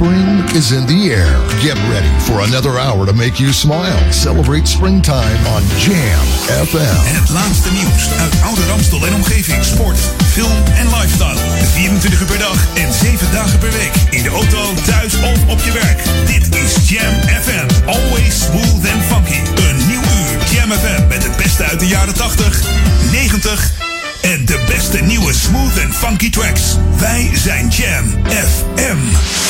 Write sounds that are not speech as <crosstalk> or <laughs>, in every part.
Spring is in the air. Get ready for another hour to make you smile. Celebrate springtime on Jam FM. Het laatste nieuws uit Oude Ramstel en omgeving. Sport, film en lifestyle. 24 uur per dag en 7 dagen per week. In de auto, thuis of op je werk. Dit is Jam FM. Always smooth and funky. Een nieuw uur Jam FM met het beste uit de jaren 80, 90 en de beste nieuwe smooth and funky tracks. Wij zijn Jam FM.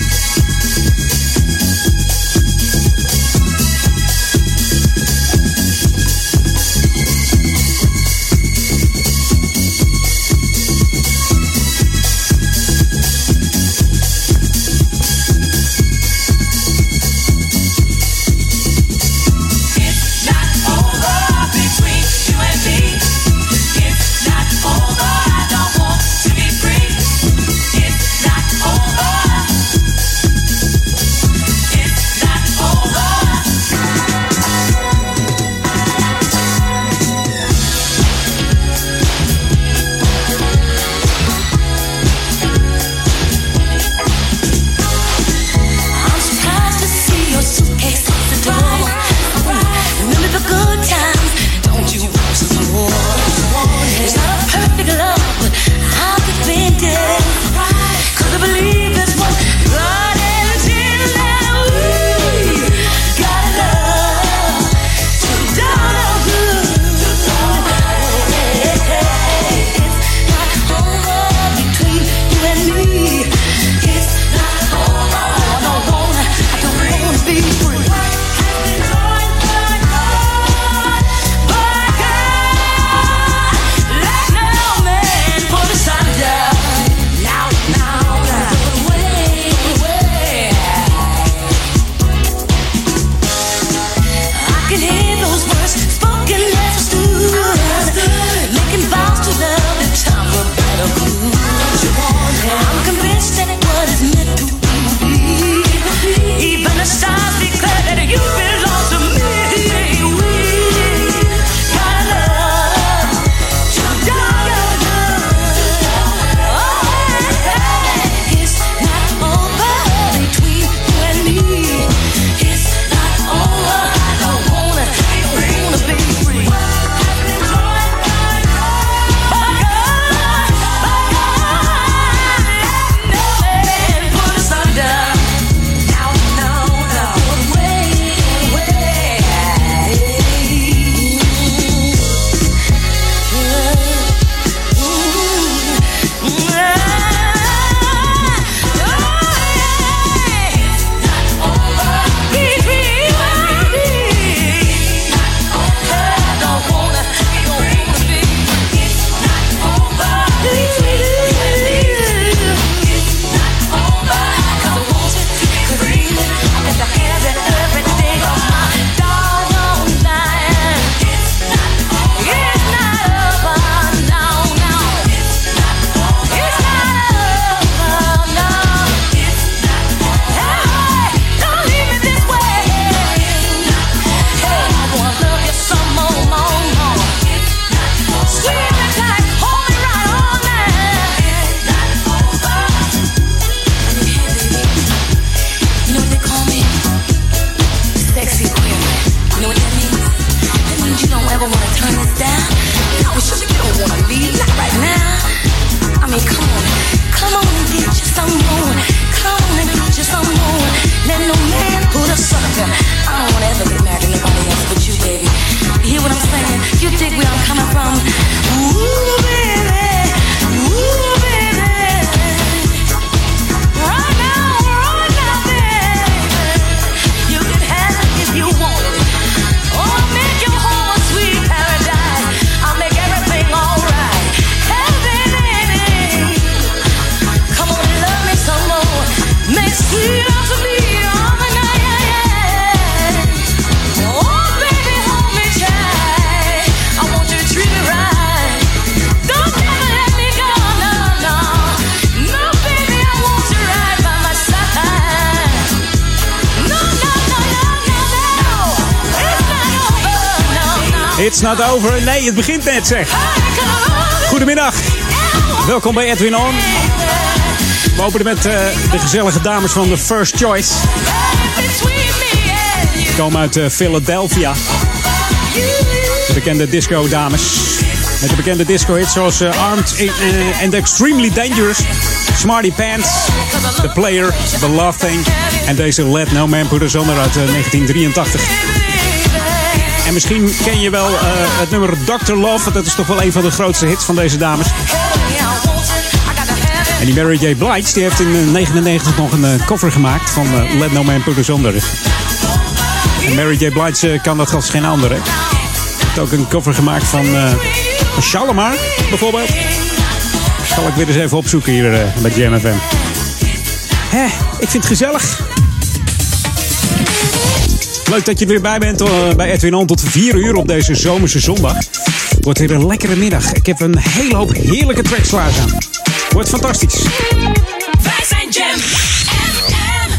Not over. Nee, het begint net zeg. Goedemiddag. Welkom bij Edwin On. We openen met uh, de gezellige dames van The First Choice. Ze komen uit uh, Philadelphia. De bekende disco dames. Met de bekende disco hits zoals uh, Armed and Extremely Dangerous. Smarty Pants, The Player, The Love Thing. En deze Let No Man Put Us Under uit 1983. En misschien ken je wel uh, het nummer Dr. Love. Dat is toch wel een van de grootste hits van deze dames. En die Mary J. Blige die heeft in 1999 nog een uh, cover gemaakt van Let No Man Put Us Under. Mary J. Blige kan dat als geen andere. Heeft ook een cover gemaakt van Shalimar bijvoorbeeld. Zal ik weer eens even opzoeken hier bij Jam FM. Hè, ik vind het gezellig. Leuk dat je er weer bij bent bij Edwin On tot 4 uur op deze zomerse zondag. Wordt weer een lekkere middag. Ik heb een hele hoop heerlijke tracks klaarstaan. Wordt fantastisch. Wij zijn Jam FM.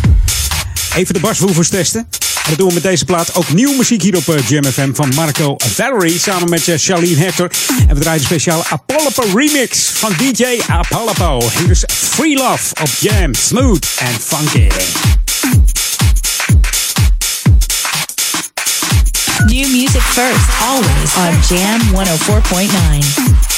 Even de baswoevers testen. Dat doen we met deze plaat. Ook nieuwe muziek hier op uh, Jam FM van Marco Valerie samen met uh, Charlene Hector. En we draaien een speciale Apollo remix van DJ Apollo. Hier is Free Love op Jam. Smooth and funky. First, always on Jam 104.9.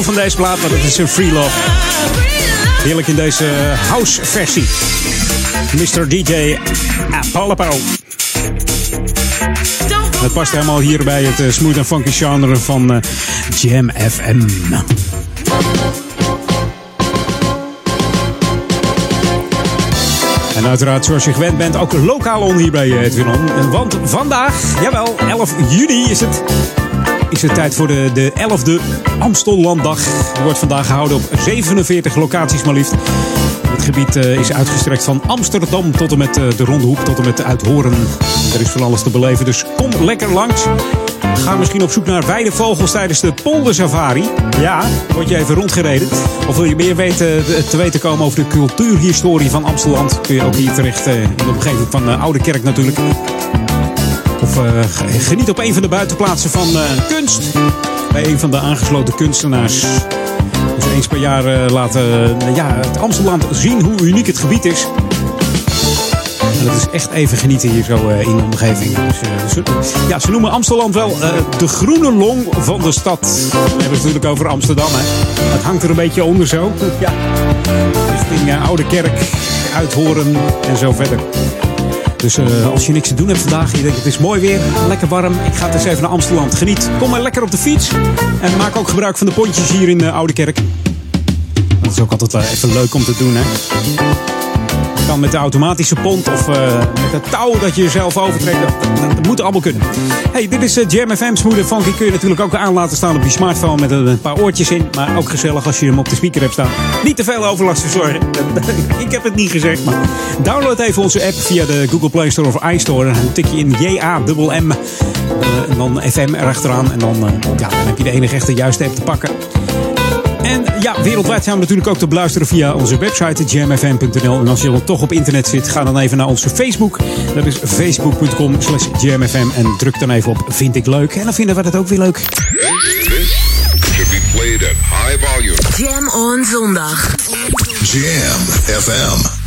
van deze plaat, maar dat is een free love. Heerlijk in deze house versie. Mr. DJ Apollo. Het past helemaal hier bij het eh, smooth en funky genre van eh, Jam FM. En uiteraard, zoals je gewend bent, ook lokaal on hier bij eh, Edwin. Want vandaag, jawel, 11 juni is het, is het tijd voor de, de 11e Amstellanddag. Die wordt vandaag gehouden op 47 locaties maar liefst. Het gebied eh, is uitgestrekt van Amsterdam tot en met eh, de Ronde Hoek, tot en met Uithoren. Er is van alles te beleven, dus kom lekker langs. Ga misschien op zoek naar weidevogels tijdens de poldersafari. Ja, word je even rondgereden. Of wil je meer weten, eh, te weten komen over de cultuurhistorie van Amsterdam? Kun je ook hier terecht in de omgeving van de Oude Kerk natuurlijk. Of eh, geniet op een van de buitenplaatsen van eh, kunst. Bij een van de aangesloten kunstenaars. Dus eens per jaar eh, laten ja, het Amsterdam zien hoe uniek het gebied is. En dat is echt even genieten hier zo in de omgeving. Dus, ze, ja, ze noemen Amsterdam wel de groene long van de stad. We hebben het natuurlijk over Amsterdam. Hè. Het hangt er een beetje onder zo. Ja. Richting Oude Kerk, Uithoren en zo verder. Dus eh, als je niks te doen hebt vandaag, je denkt het is mooi weer, lekker warm. Ik ga dus even naar Amsterdam. Geniet. Kom maar lekker op de fiets. En maak ook gebruik van de pontjes hier in de Oude Kerk. Dat is ook altijd wel even leuk om te doen, hè. Kan met de automatische pont of eh, met het touw dat je jezelf overtrekt. Dat, moet allemaal kunnen. Hey, dit is uh, Jam FM. Smooth funky kun je natuurlijk ook aan laten staan op je smartphone met een, paar oortjes in. Maar ook gezellig als je hem op de speaker hebt staan. Niet te veel overlast verzorgen. <laughs> Ik heb het niet gezegd, maar download even onze app via de Google Play Store of iStore. En dan tik je in J-A-M-M. Uh, en dan FM erachteraan. En dan, ja, dan heb je de enige echte juiste app te pakken. En ja, wereldwijd zijn we natuurlijk ook te beluisteren via onze website jamfm.nl. En als je dan toch op internet zit, ga dan even naar onze Facebook. Dat is facebook.com slash jamfm. En druk dan even op vind ik leuk. En dan vinden we dat ook weer leuk. This should be played at high volume. Jam on zondag. Jam FM.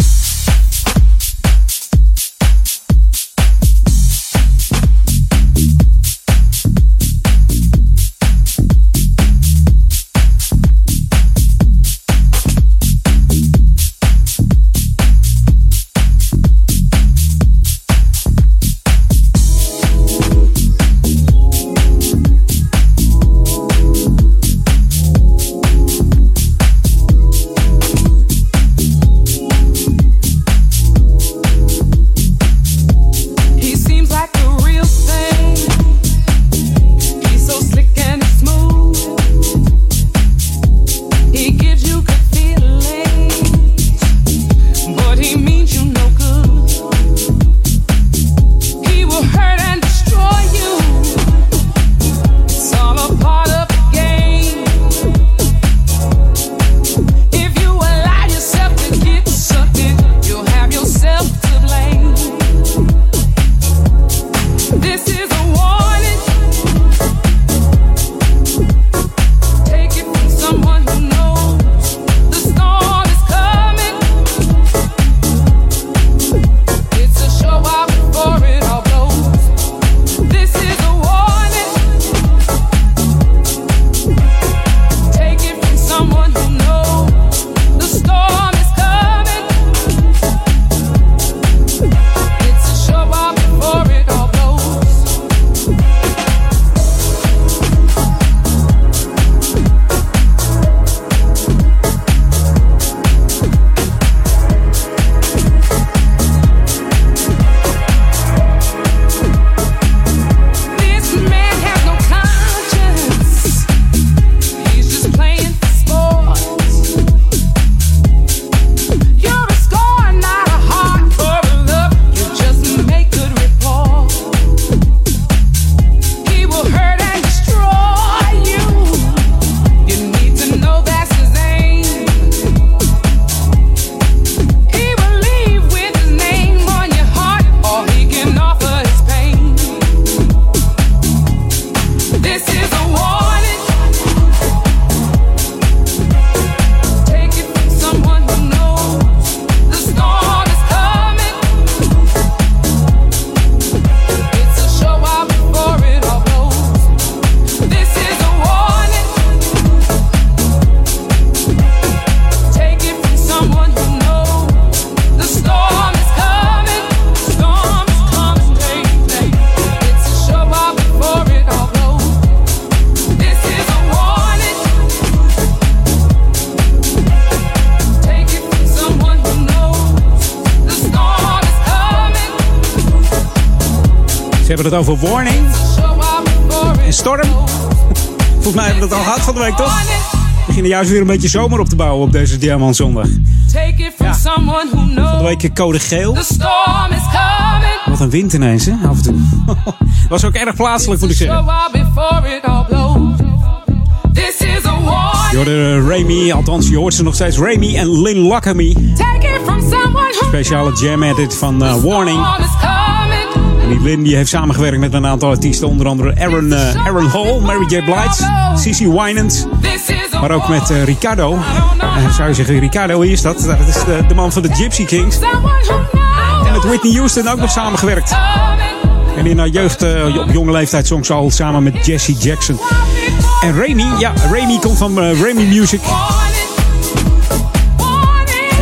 Over Warning en Storm. <laughs> Volgens mij hebben we het al gehad van de week, toch? We beginnen juist weer een beetje zomer op te bouwen op deze Diamant Zondag. Ja. Van de week code geel. Wat een wind ineens, hè? Af en toe. <laughs> Was ook erg plaatselijk, moet ik zeggen. Je hoorde uh, Remy, althans je hoort ze nog steeds. Remy en Lynn Lockamy. Speciale jam edit van uh, Warning. Die Lynn die heeft samengewerkt met een aantal artiesten. Onder andere Aaron, uh, Aaron Hall, Mary J. Blige, Cece Winans. Maar ook met uh, Ricardo. En zou je zeggen, Ricardo, wie is dat? Dat is de, de man van de Gypsy Kings. En met Whitney Houston ook nog samengewerkt. En in haar jeugd, op jonge leeftijd, zong ze al samen met Jesse Jackson. En Remy, ja, Remy komt van Remy Music.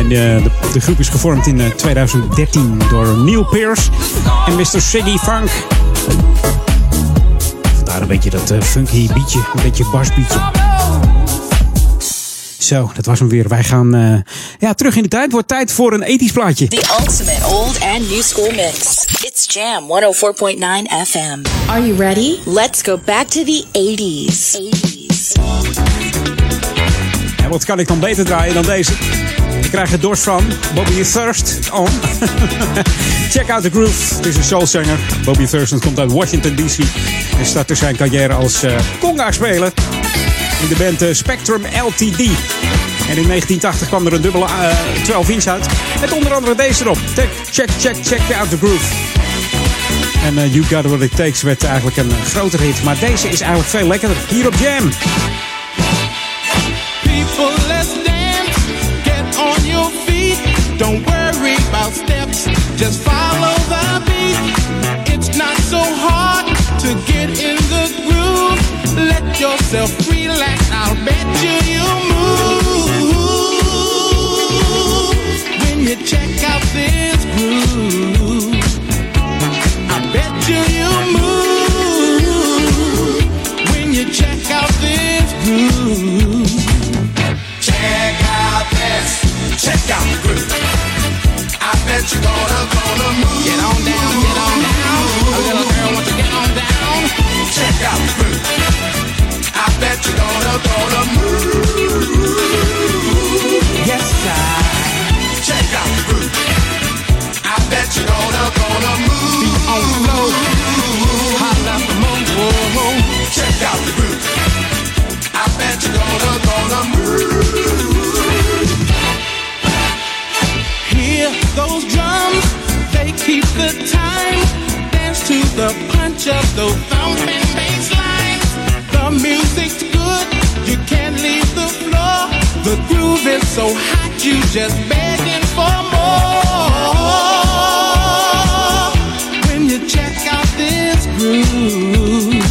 En uh, de, de, groep is gevormd in uh, 2013 door Neil Pearce en Mr. Siggy Funk. Vandaar een beetje dat uh, funky beatje, een beetje basbeatje. Zo, dat was hem weer. Wij gaan uh, ja, terug in de tijd. Wordt tijd voor een ethisch plaatje. The ultimate old and new school mix. It's Jam 104.9 FM. Are you ready? Let's go back to the 80s. 80s. En wat kan ik dan beter draaien dan deze? Krijg het dorst van Bobby Thirst on. <laughs> Check out the groove. Het is een soulzanger. Bobby Thurston komt uit Washington D.C. en startte zijn carrière als uh, conga-speler in de band uh, Spectrum LTD. En in 1980 kwam er een dubbele uh, 12-inch uit. Met onder andere deze erop. Check, check, check out the groove. En You Got What It Takes werd eigenlijk een grotere hit. Maar deze is eigenlijk veel lekkerder. Hier op Jam. Just follow the beat. It's not so hard to get in the groove. Let yourself relax. I'll bet you you move when you check out this groove. I bet you you move when you check out this groove. Check out this, check out the groove. I bet you're gonna, gonna move. Get on down, get on down. Little girl to get on down. Check out the groove. I bet you're gonna, gonna move. Yes, I. Check out the groove. I bet you're gonna so hot, you just begging for more. When you check out this groove,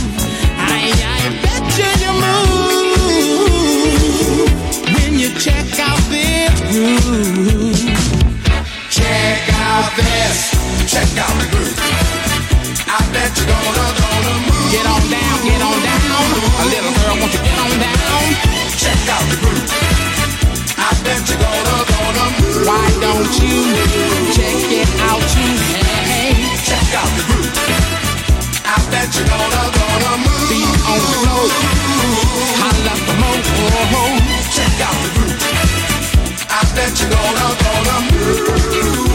I, I bet you you move. When you check out this groove. Check out this, check out the groove. I bet you're gonna, gonna move. Get on down, don't you check it out too? Hey, Check out the groove. I bet you're gonna, gonna move. feet on the floor. Holla for more. Check out the groove. I bet you're gonna, gonna move.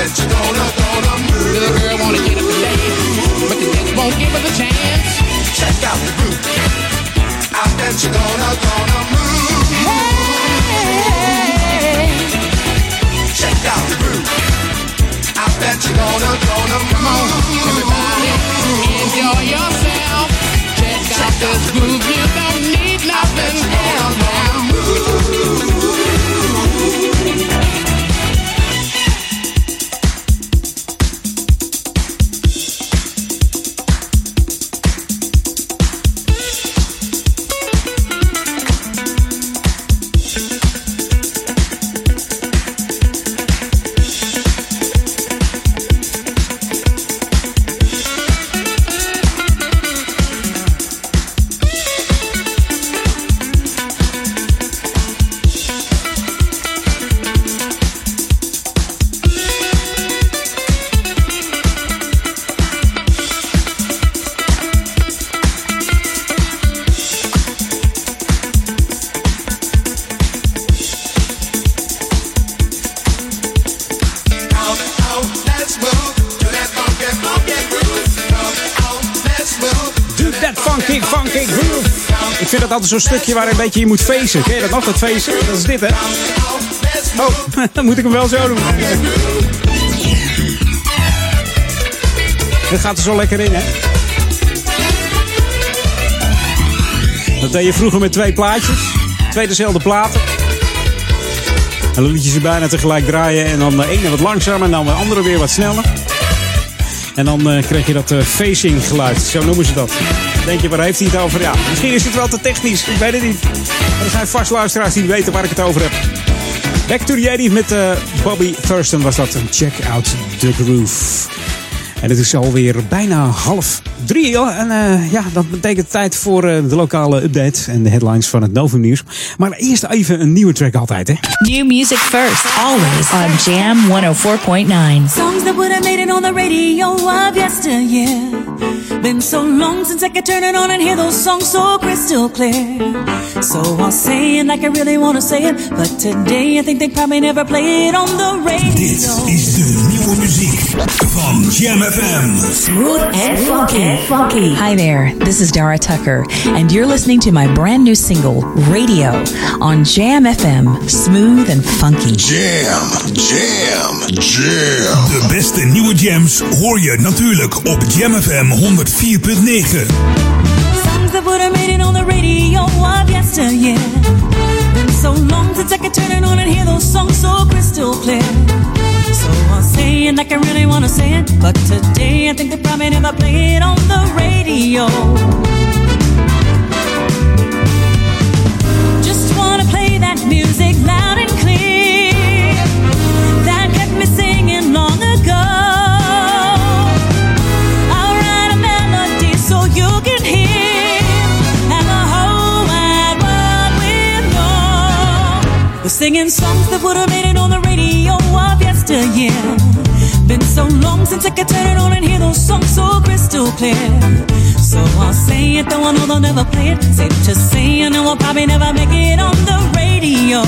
that you're gonna, gonna move. Little girl wanna get up and dance, but the dance won't give her the chance. Check out the group. I bet you're gonna, gonna move. Hey. Check out the group. I bet you're gonna, gonna move. Come on, everybody, enjoy yourself. Check, Check out this groove, you don't need nothing else now. Altijd zo'n stukje waar een beetje je moet feesten. Ken je dat nog, dat feesten? Dat is dit, hè? Oh, <laughs> dan moet ik hem wel zo doen. Dit gaat er zo lekker in, hè? Dat deed je vroeger met twee plaatjes. Twee dezelfde platen. En dan liet je ze bijna tegelijk draaien. En dan de ene wat langzamer en dan de andere weer wat sneller. En dan uh, kreeg je dat uh, facing geluid. Zo noemen ze dat. Denk je, waar heeft hij het over? Ja, misschien is het wel te technisch. Ik weet het niet. Maar er zijn vast luisteraars die weten waar ik het over heb. Back to the 80 met uh, Bobby Thurston was dat. Check out the groove. En het is alweer bijna half drie. En uh, ja, dat betekent tijd voor uh, de lokale update en de headlines van het Novum Nieuws. Maar eerst even een nieuwe track altijd, hè? New music first, always on Jam 104.9. Songs that would have made it on the radio of yesteryear. Been so long since I could turn it on and hear those songs so crystal clear. So I'll say it like I really want to say it. But today I think they probably never play it on the radio. Dit is de nieuwe muziek van Jam FM. Smooth and funky. funky. Hi there, this is Dara Tucker, and you're listening to my brand new single, Radio, on Jam FM. Smooth and funky. Jam, jam, jam. De beste nieuwe jams hoor je natuurlijk op Jam FM 104.9. Songs that would have made it on the radio of yesteryear. Been so long since I could turn it on and hear those songs so crystal clear. So I'll say it like I really wanna say it. But today I think they probably never play it on the radio. Just wanna play that music loud and clear. That kept me singing long ago. I'll write a melody so you can hear. And the whole wide world will know. We're singing songs that would have made of yesteryear. Been so long since I could turn it on and hear those songs so crystal clear. So I'll say it, though I know they'll never play it. Safe to say, I know I'll probably never make it on the radio.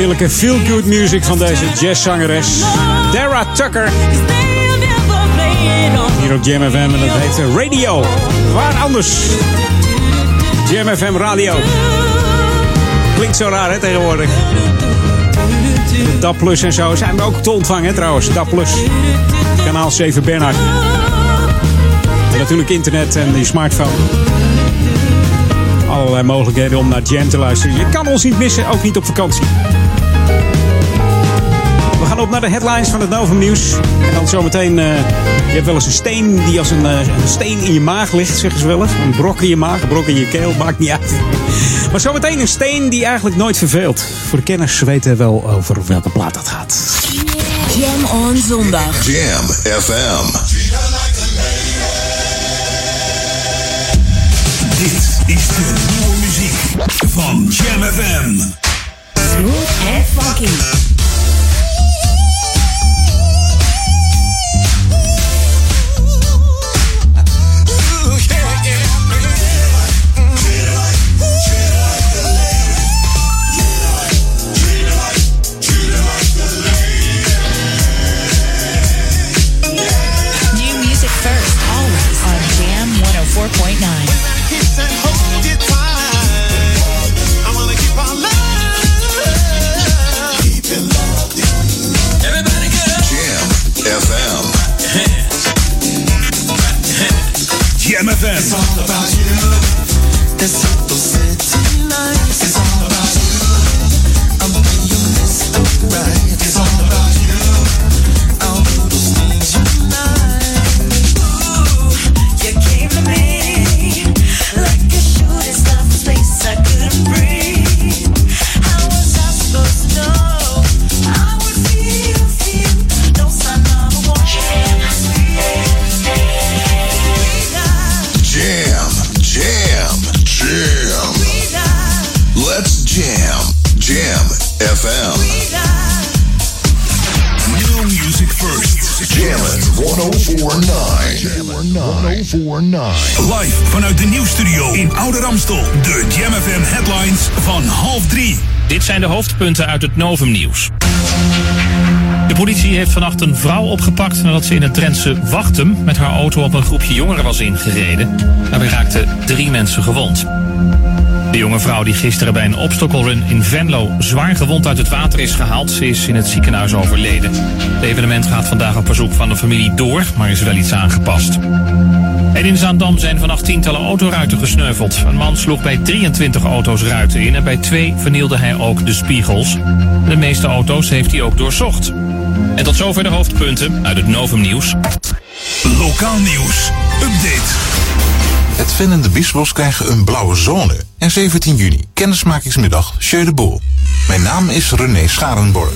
Heerlijke feel-good music van deze jazzzangeres. Dara Tucker. Hier op Jam FM en dat heet Radio. Waar anders? Jam FM Radio. Klinkt zo raar hè tegenwoordig. DAP Plus en zo zijn we ook te ontvangen trouwens. DAP Plus. Kanaal 7 Bernhard. En natuurlijk internet en die smartphone. Allerlei mogelijkheden om naar Jam te luisteren. Je kan ons niet missen, ook niet op vakantie. Gaan op naar de headlines van het Novum Nieuws. En dan zometeen, eh je hebt wel eens een steen die als een, eh, een steen in je maag ligt, zeggen ze wel eens. Een brok in je maag, een brok in je keel, maakt niet uit. Maar zometeen een steen die eigenlijk nooit verveelt. Voor de kenners weten wel over welke plaat dat gaat. Jam on zondag. Jam FM. Dit is de nieuwe muziek van Jam FM. Smooth en funky. De Jam headlines van half drie. Dit zijn de hoofdpunten uit het Novum-nieuws. De politie heeft vannacht een vrouw opgepakt nadat ze in het Drentse Wachtem met haar auto op een groepje jongeren was ingereden. Daarbij raakten drie mensen gewond. De jonge vrouw die gisteren bij een obstacle-run in Venlo zwaar gewond uit het water is gehaald, ze is in het ziekenhuis overleden. Het evenement gaat vandaag op verzoek van de familie door, maar is wel iets aangepast. En in Zaandam zijn vannacht tientallen autoruiten gesneuveld. Een man sloeg bij 23 auto's ruiten in en bij twee vernielde hij ook de spiegels. De meeste auto's heeft hij ook doorzocht. En tot zover de hoofdpunten uit het Novum Nieuws. Lokaal nieuws. Update. Het Ven en de Biesbos krijgen een blauwe zone. En 17 juni, kennismakingsmiddag, Jeu de Boel. Mijn naam is René Scharenborg.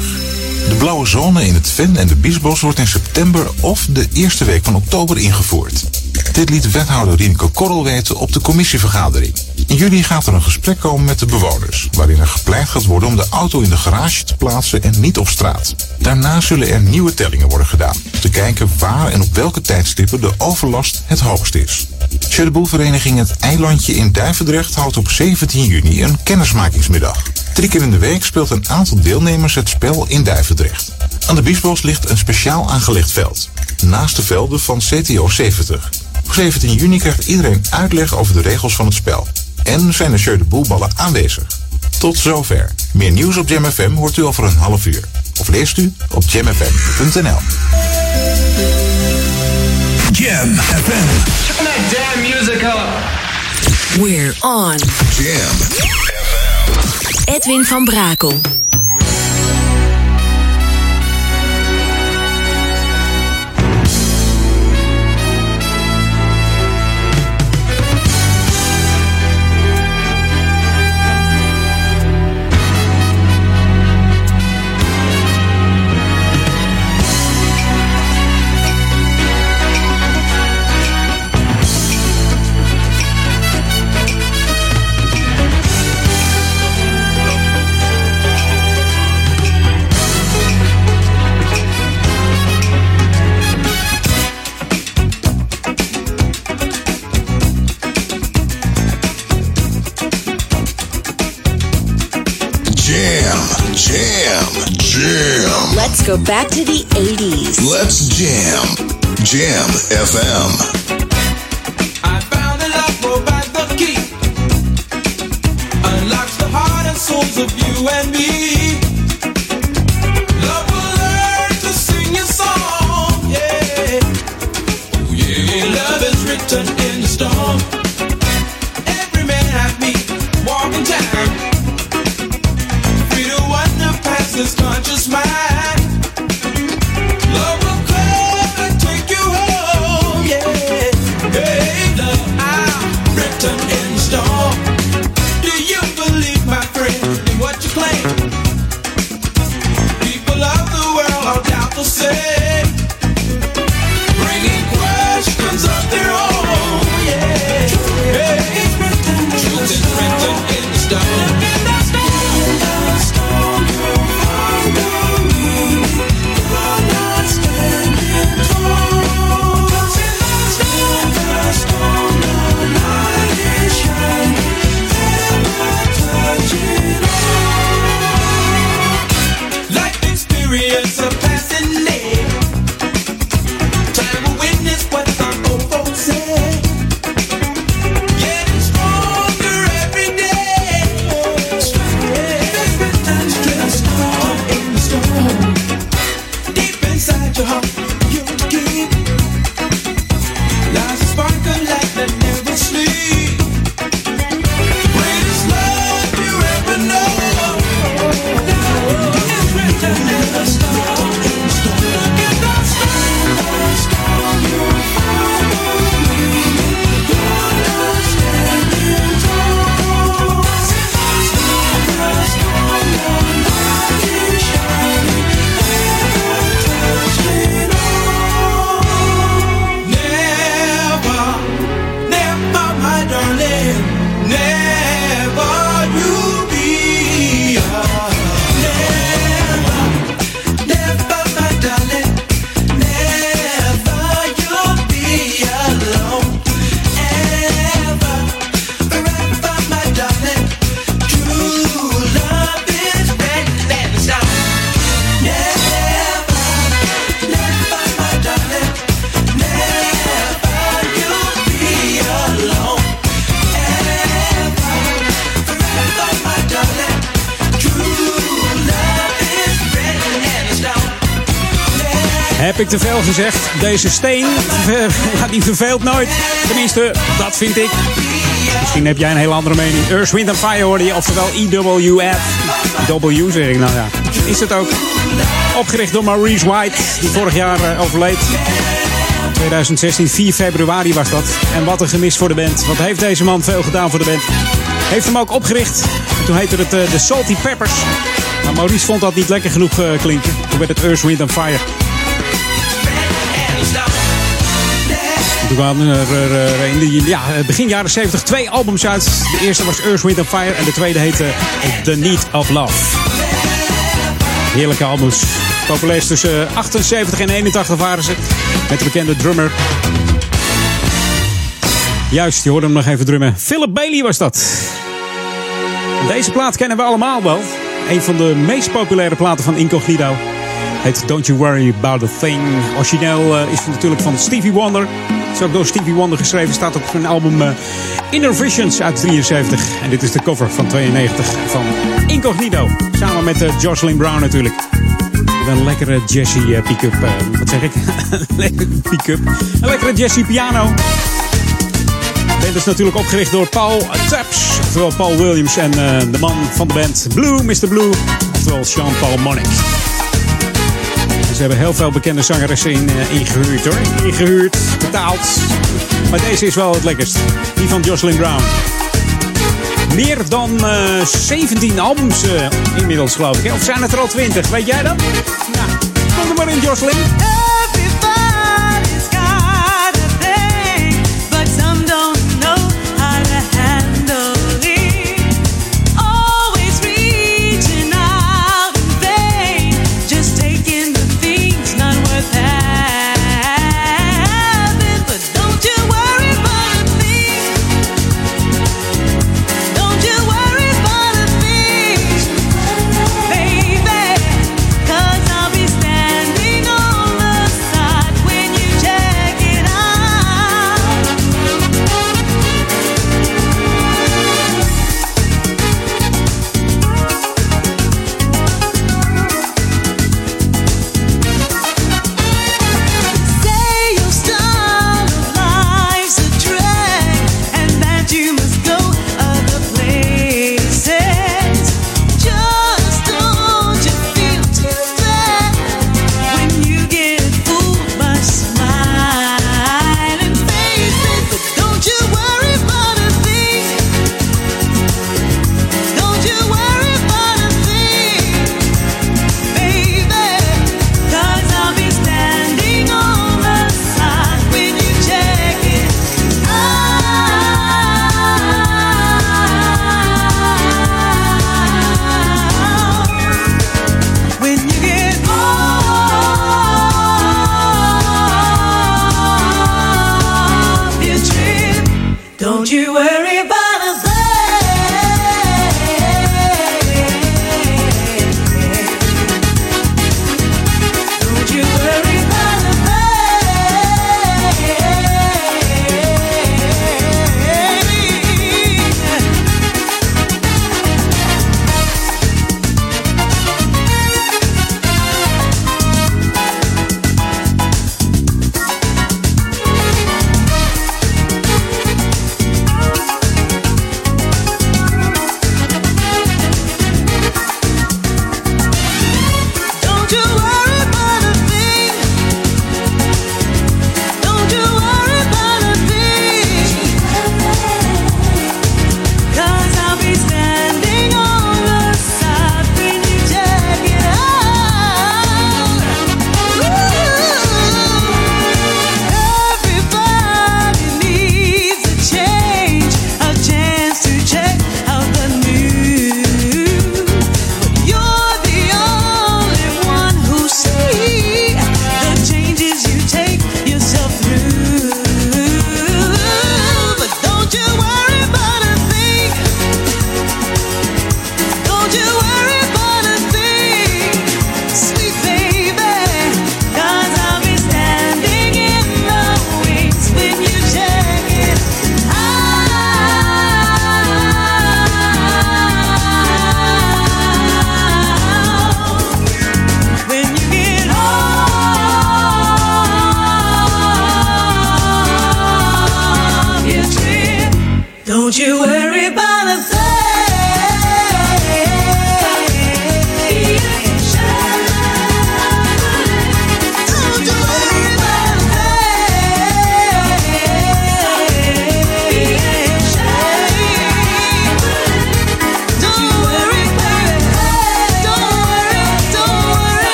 De blauwe zone in het Ven en de Biesbos wordt in september of de eerste week van oktober ingevoerd. Dit liet wethouder Rienke Korrel weten op de commissievergadering. In juli gaat er een gesprek komen met de bewoners, waarin er gepleit gaat worden om de auto in de garage te plaatsen en niet op straat. Daarna zullen er nieuwe tellingen worden gedaan, om te kijken waar en op welke tijdstippen de overlast het hoogst is. Jeu de Boel-vereniging Het Eilandje in Duivendrecht houdt op 17 juni een kennismakingsmiddag. Drie keer in de week speelt een aantal deelnemers het spel in Duivendrecht. Aan de Biesbos ligt een speciaal aangelegd veld, naast de velden van CTO 70. Op 17 juni krijgt iedereen uitleg over de regels van het spel. En zijn de Jeu de Boelballen aanwezig. Tot zover. Meer nieuws op Jam FM hoort u over een half uur. Of leest u op jamfm.nl. Jam FM. Turn that damn music up. We're on. Jam. Edwin van Brakel. Let's go back to the 80s. Let's jam. Jam FM. I found a love provides the key. Unlocks the heart and souls of you and me. Heb ik te veel gezegd? Deze steen, <laughs> die verveelt nooit. Tenminste, dat vind ik. Misschien heb jij een hele andere mening. Earth, Wind and Fire hoorde je, oftewel EWF. W zeg ik nou ja. Is het ook. Opgericht door Maurice White, die vorig jaar eh, overleed. 2016, 4 februari was dat. En wat een gemis voor de band. Wat heeft deze man veel gedaan voor de band. Heeft hem ook opgericht. En toen heette het eh, de Salty Peppers. Maar Maurice vond dat niet lekker genoeg eh, klinken. Toen werd het Earth, Wind and Fire. Toen kwamen er in ja, begin jaren 70 twee albums uit. De eerste was Earth, Wind Fire en de tweede heette The Need of Love. Heerlijke albums. Populair tussen 78 en 81 waren ze. Met de bekende drummer. Juist, je hoorde hem nog even drummen. Philip Bailey was dat. Deze plaat kennen we allemaal wel. Een van de meest populaire platen van Incognito. Heet Don't You Worry About A Thing. Origineel eh, is natuurlijk van Stevie Wonder. Is ook door Stevie Wonder geschreven. Staat op zijn album eh, Inner Visions uit 73. En dit is de cover van 92 van Incognito. Samen met eh, Jocelyn Brown natuurlijk. Een lekkere Jesse pick-up. wat zeg ik? <laughs> lekkere pick-up. Een lekkere Jesse piano. De band is natuurlijk opgericht door Paul Taps. Oftewel Paul Williams. En de man van de band Blue, Mr. Blue. Oftewel Jean-Paul Monnick. Ze hebben heel veel bekende zangeressen in, eh, ingehuurd hoor. Ingehuurd, betaald. Maar deze is wel het lekkerst. Die van Jocelyn Brown. Meer dan eh, 17 albums eh, inmiddels geloof ik. Of zijn het er al 20? Weet jij dat? Nou, kom er maar in Jocelyn.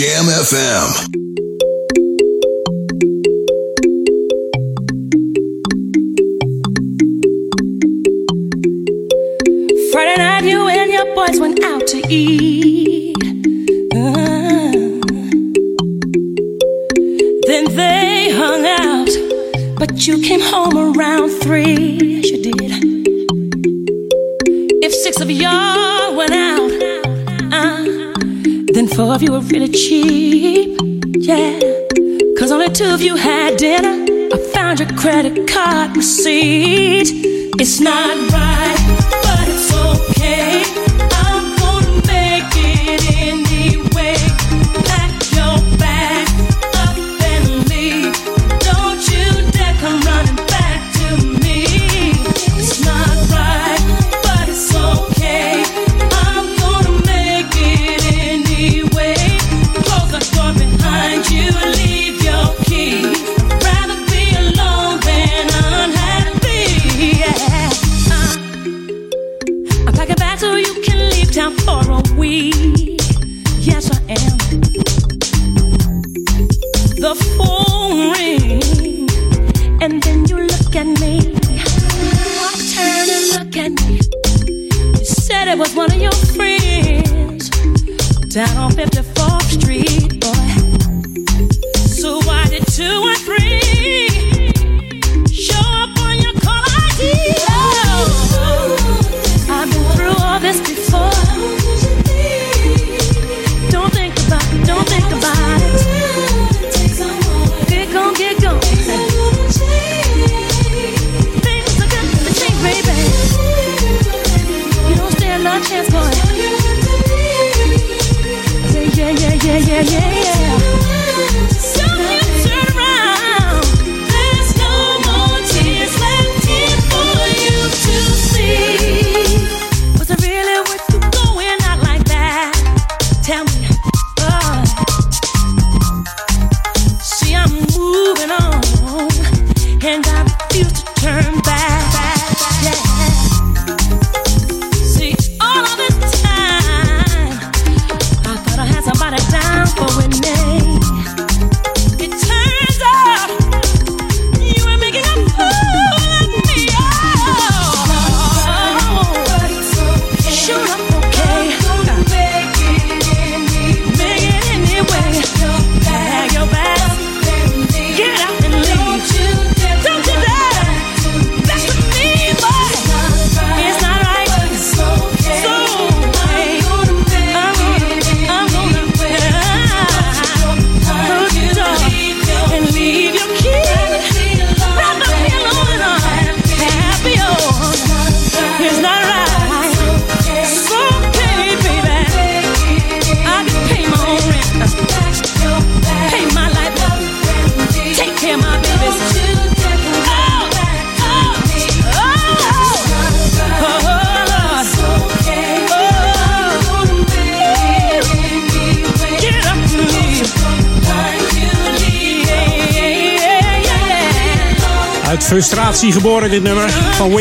Jam FM. Receipt. It's not right, look at me. Turn and look at me. You said it was one of your friends down on 54th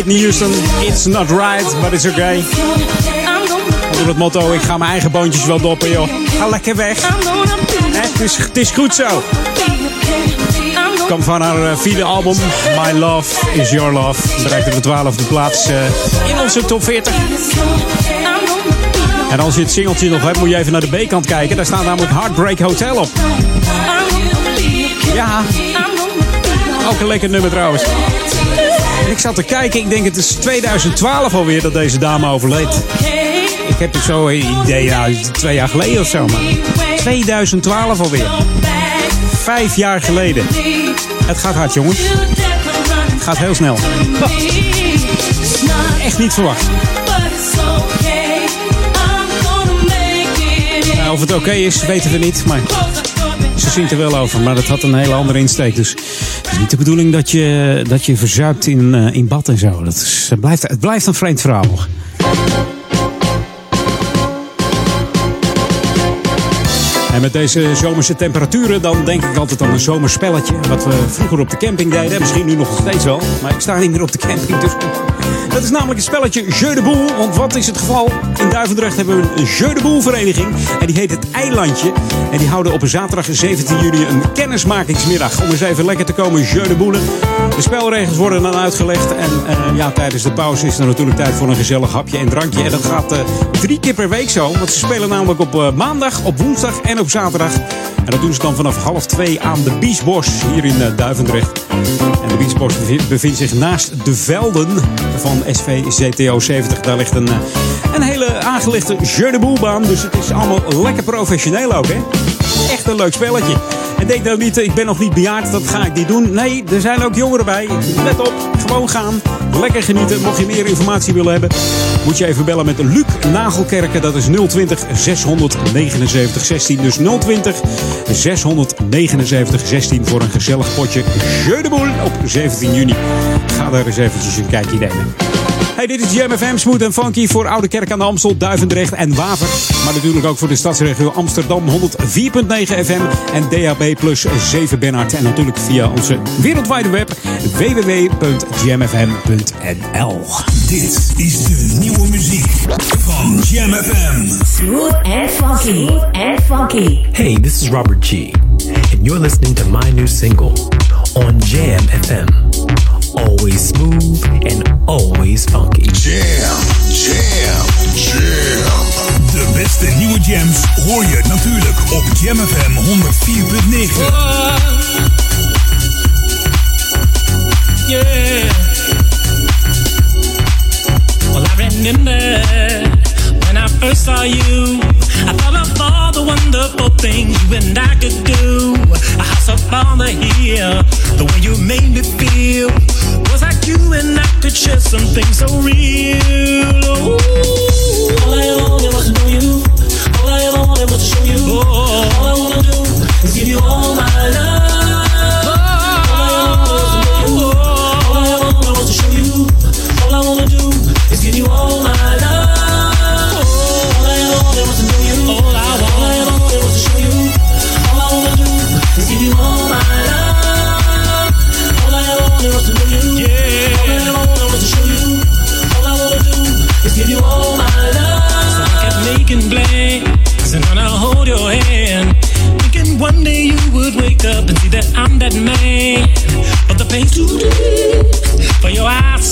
Whitney Houston. It's not right, but it's okay. Onder het motto, ik ga mijn eigen boontjes wel doppen, joh. Ga lekker weg. Het is, het is goed zo. Kwam van haar eh, vierde album, My Love Is Your Love. Bereikte de twaalfde plaats eh, in onze top 40. En als je het singeltje nog hebt, moet je even naar de B-kant kijken. Daar staat namelijk Heartbreak Hotel op. Ja, ook een lekker nummer trouwens. Ik zat te kijken, ik denk het is 2012 alweer dat deze dame overleed. Ik heb het zo een idee, nou, twee jaar geleden of zo, maar 2012 alweer. Vijf jaar geleden. Het gaat hard, jongens. Het gaat heel snel. <laughs> Echt niet verwacht. Nou, of het oké is, weten we niet, maar ze zingt er wel over. Maar dat had een hele andere insteek, dus het niet de bedoeling dat je, dat je verzuipt in, eh, in bad en zo. Dat is, het, blijft, het blijft een vreemd verhaal. En met deze zomerse temperaturen, dan denk ik altijd aan een zomerspelletje. Wat we vroeger op de camping deden. Misschien nu nog steeds wel. Maar ik sta niet meer op de camping. Dus Dat is namelijk het spelletje Jeu de Boel. Want wat is het geval? In Duivendrecht hebben we een Jeu de Boel vereniging. En die heet het Eilandje. En die houden op een zaterdag 17 juli een kennismakingsmiddag. Om eens even lekker te komen Jeu de Boelen. De spelregels worden dan uitgelegd. En eh, ja, tijdens de pauze is er natuurlijk tijd voor een gezellig hapje en drankje. En dat gaat eh, drie keer per week zo. Want ze spelen namelijk op eh, maandag, op woensdag en op zaterdag. En dat doen ze dan vanaf half twee aan de Biesbos hier in eh, Duivendrecht. En de Biesbos bevi- bevindt zich naast de velden van SV ZTO 70. Daar ligt een, eh, een hele aangelegde Jeu Boelbaan. Dus het is allemaal lekker professioneel ook, hè? Echt een leuk spelletje. En denk nou niet, ik ben nog niet bejaard, dat ga ik niet doen. Nee, er zijn ook jongeren bij. Let op, gewoon gaan. Lekker genieten. Mocht je meer informatie willen hebben, moet je even bellen met Luc Nagelkerken. Dat is 020 679 16. Dus 020 679 16 voor een gezellig potje Jeu op 17 juni. Ga daar eens eventjes een kijkje nemen. Hey, dit is Jam FM, smooth en funky voor Oude Kerk aan de Amstel, Duivendrecht en Waver. Maar natuurlijk ook voor de stadsregio Amsterdam 104.9 FM en DAB plus 7 Bernhard. En natuurlijk via onze wereldwijde web www.jamfm.nl. Dit is de nieuwe muziek van Jam FM. Smooth and funky. and funky. Hey, this is Robert G, and you're listening to my new single on Jam FM. Always smooth and always funky. Jam, jam, jam. De beste nieuwe jams hoor je natuurlijk op Jam FM 104.9. Yeah. Well, I remember I first saw you. I thought of all the wonderful things you and I could do. A house up on the hill, the way you made me feel was like you and I could share something so real. Ooh. All I ever wanted was to know you. All I ever wanted was to show you. All I wanna do is give you all my love.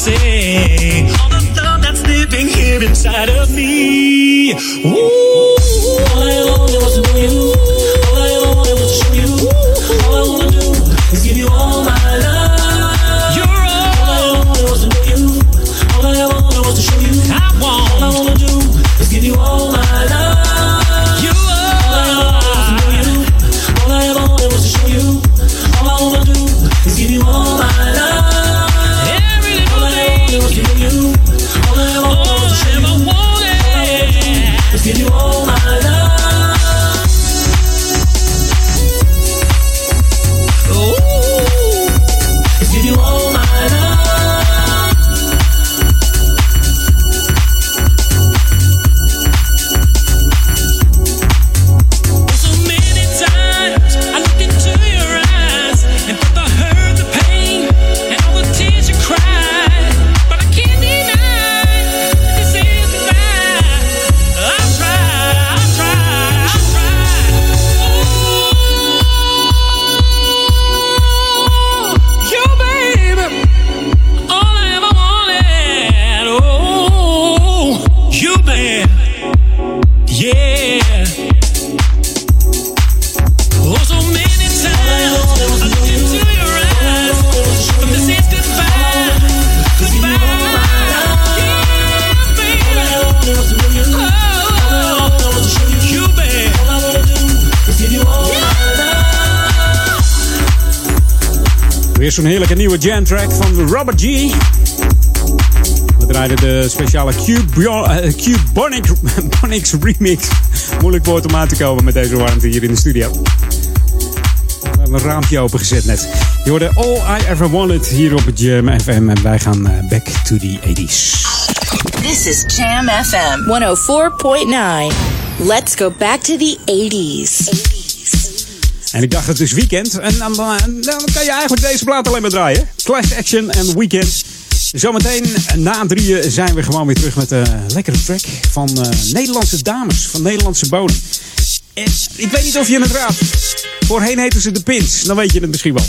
See. All the love that's living here inside of zo'n heerlijke nieuwe jam track van Robert G. We draaiden de speciale Q-Bonic Bonics remix. Moeilijk woord om aan te komen met deze warmte hier in de studio. We hebben een raampje opengezet net. Je hoorde All I Ever Wanted hier op het Jam FM. En wij gaan eh, back to the 80s. This is Jam FM 104.9. Let's go back to the 80s. En ik dacht het is weekend. En dan, dan, kan je eigenlijk deze plaat alleen maar draaien. Clash Action en Weekend. Zometeen na drieën zijn we gewoon weer terug met een lekkere track van eh, Nederlandse dames, van Nederlandse bodem. En ik weet niet of je het raadt. Voorheen heten ze de Pins, dan weet je het misschien wel.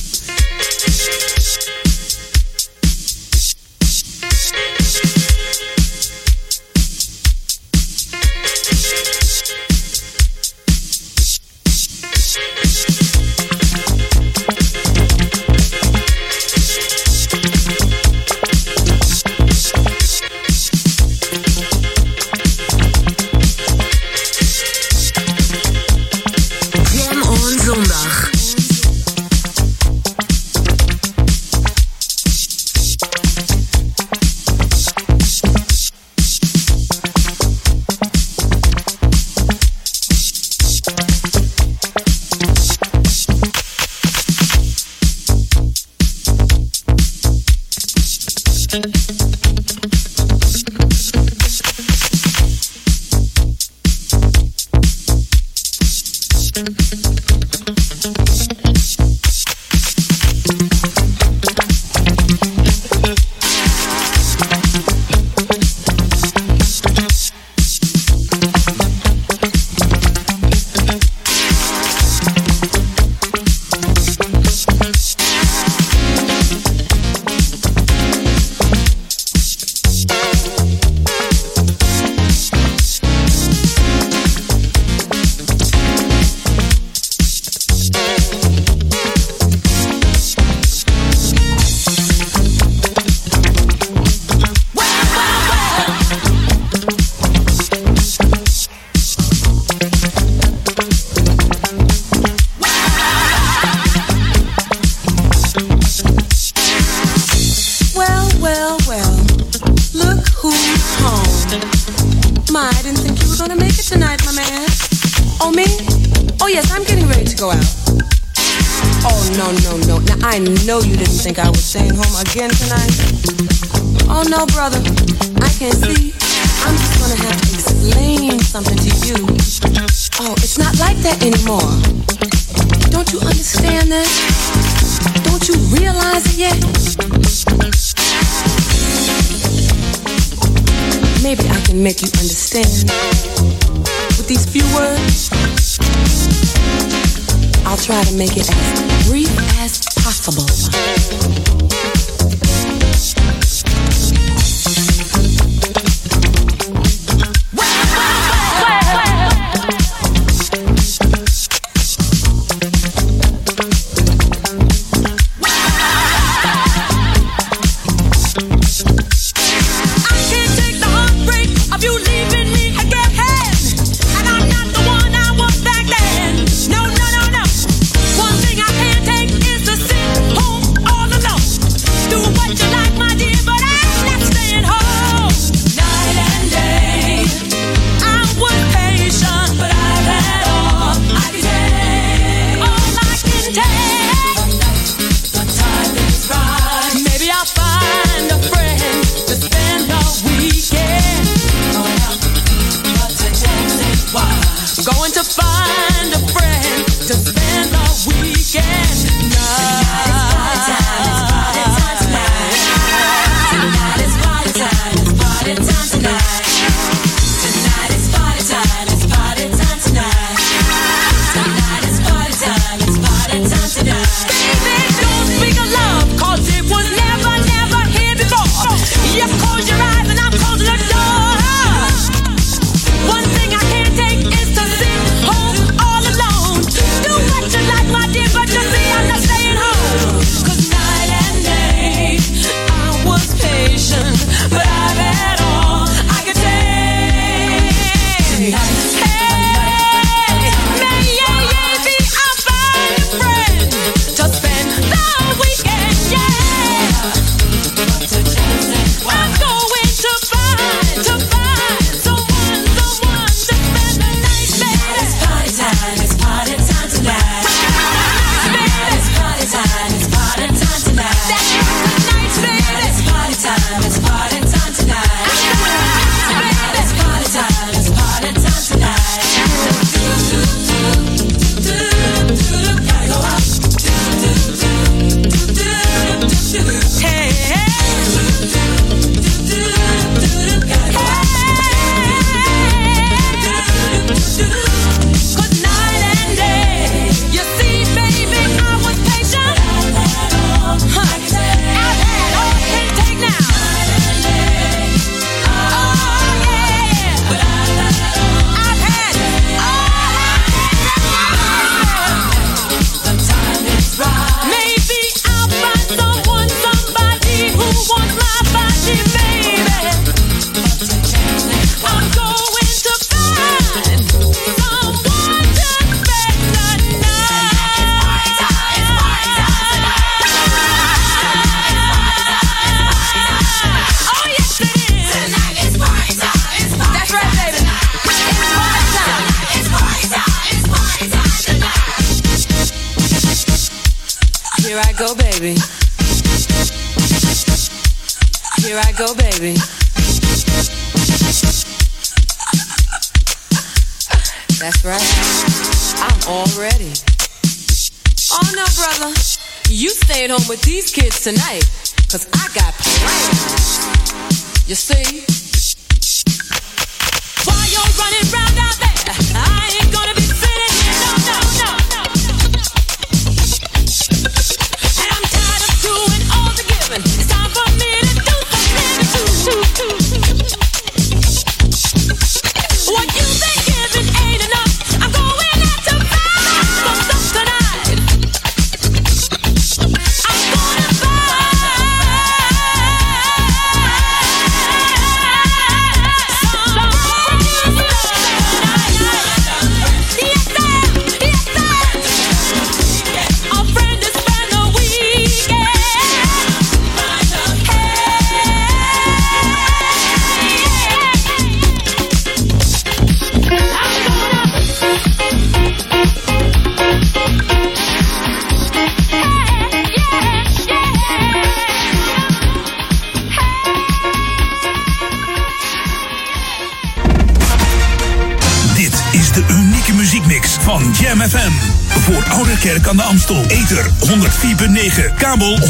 Amstel. Ether 104.9, kabel 103.3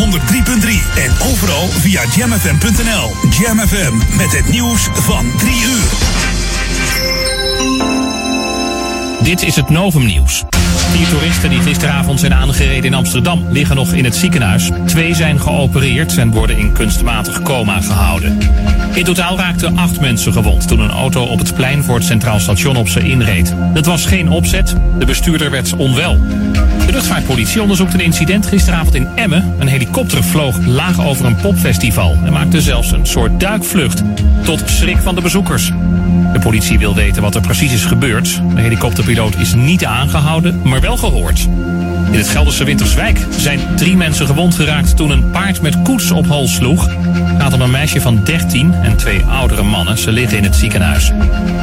en overal via jamfm.nl. Jam FM met het nieuws van 3 uur. Dit is het Novum Nieuws. Vier toeristen die gisteravond zijn aangereden in Amsterdam liggen nog in het ziekenhuis. Twee zijn geopereerd en worden in kunstmatig coma gehouden. In totaal raakten acht mensen gewond toen een auto op het plein voor het Centraal Station op ze inreed. Het was geen opzet, de bestuurder werd onwel. De luchtvaartpolitie onderzoekt een incident gisteravond in Emmen. Een helikopter vloog laag over een popfestival en maakte zelfs een soort duikvlucht. Tot schrik van de bezoekers. De politie wil weten wat er precies is gebeurd. De helikopterpiloot is niet aangehouden, maar wel gehoord. In het Gelderse Winterswijk zijn drie mensen gewond geraakt toen een paard met koets op hol sloeg. Het gaat om een meisje van 13 en twee oudere mannen. Ze liggen in het ziekenhuis.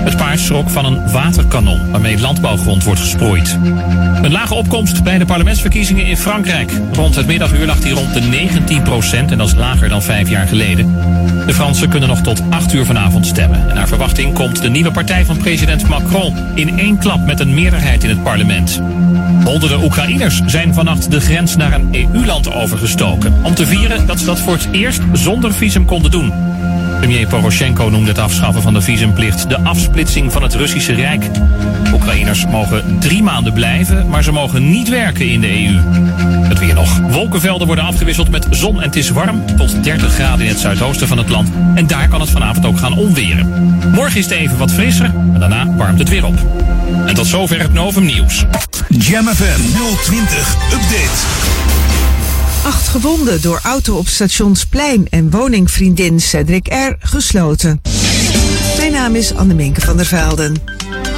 Het paard schrok van een waterkanon waarmee landbouwgrond wordt gesproeid. Een lage opkomst bij de parlementsverkiezingen in Frankrijk. Rond het middaguur lag die rond de 19 procent en dat is lager dan vijf jaar geleden. De Fransen kunnen nog tot 8 uur vanavond stemmen. En naar verwachting komt de nieuwe partij van president Macron in één klap met een meerderheid in het parlement. Honderden Oekraïners zijn vannacht de grens naar een EU-land overgestoken. Om te vieren dat ze dat voor het eerst zonder visum konden doen. Premier Poroshenko noemde het afschaffen van de visumplicht de afsplitsing van het Russische Rijk. Oekraïners mogen drie maanden blijven, maar ze mogen niet werken in de EU. Het weer nog. Wolkenvelden worden afgewisseld met zon en het is warm. Tot 30 graden in het zuidoosten van het land. En daar kan het vanavond ook gaan onweren. Morgen is het even wat frisser, en daarna warmt het weer op. En tot zover het Novum Nieuws. Jam FM 020 Update. Acht gewonden door auto op stationsplein en woningvriendin Cedric R. gesloten. Mijn naam is Anneminke van der Velden.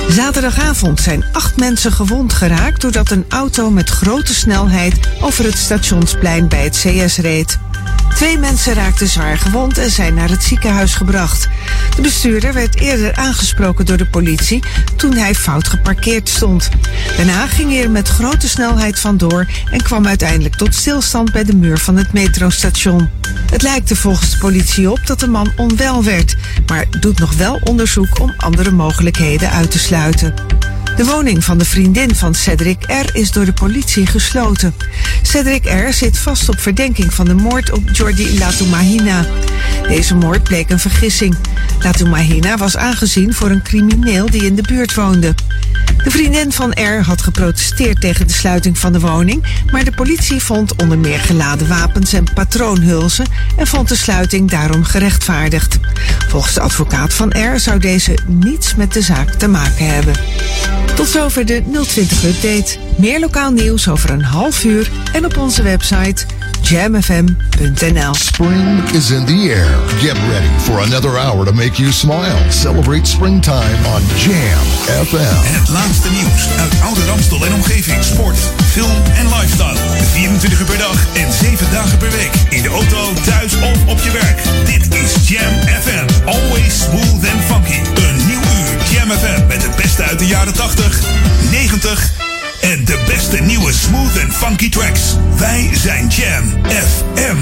Zaterdagavond zijn acht mensen gewond geraakt doordat een auto met grote snelheid over het stationsplein bij het CS reed. Twee mensen raakten zwaar gewond en zijn naar het ziekenhuis gebracht. De bestuurder werd eerder aangesproken door de politie toen hij fout geparkeerd stond. Daarna ging hij er met grote snelheid vandoor en kwam uiteindelijk tot stilstand bij de muur van het metrostation. Het lijkt volgens de politie op dat de man onwel werd, maar doet nog wel onderzoek om andere mogelijkheden uit te sluiten uiten. De woning van de vriendin van Cedric R. is door de politie gesloten. Cedric R. zit vast op verdenking van de moord op Jordi Latumahina. Deze moord bleek een vergissing. Latumahina was aangezien voor een crimineel die in de buurt woonde. De vriendin van R. had geprotesteerd tegen de sluiting van de woning, maar de politie vond onder meer geladen wapens en patroonhulzen en vond de sluiting daarom gerechtvaardigd. Volgens de advocaat van R. zou deze niets met de zaak te maken hebben. Tot zover de 020 Update. Meer lokaal nieuws over een half uur en op onze website jamfm.nl. Spring is in the air. Get ready for another hour to make you smile. Celebrate springtime on Jam FM. Het laatste nieuws uit Oude Ramstel en omgeving. Sport, film en lifestyle. 24 uur per dag en 7 dagen per week. In de auto, thuis of op je werk. Dit is Jam FM. Always smooth and funky. Een nieuw uur Jam FM met het beste uit de jaren 80, 90 en de beste nieuwe smooth and funky tracks. Wij zijn Jam FM.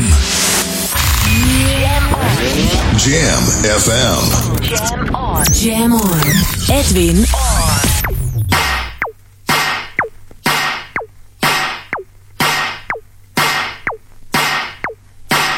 Jam FM. Jam on. Jam on. Edwin on.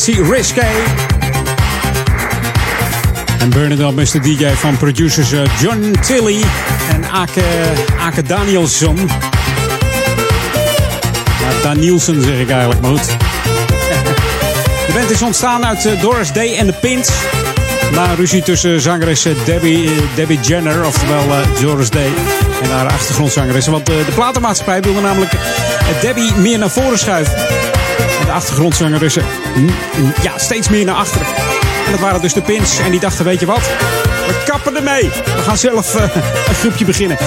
Risque. En Up is de DJ van producers eh, John Tilly en Ake, Ake Danielsson. Ja, Danielson zeg ik eigenlijk, maar goed. <laughs> De band is ontstaan uit eh, Doris Day en de Pins. Na een ruzie tussen zangeres eh, Debbie, Debbie Jenner, oftewel Doris Day, en haar achtergrondzangeres. Want de platenmaatschappij wilde namelijk Debbie meer naar voren schuiven. De achtergrondzangeressen mm, ja, steeds meer naar achteren. En dat waren dus de Pins. En die dachten, weet je wat? We kappen ermee. We gaan zelf eh, <laughs> een groepje beginnen.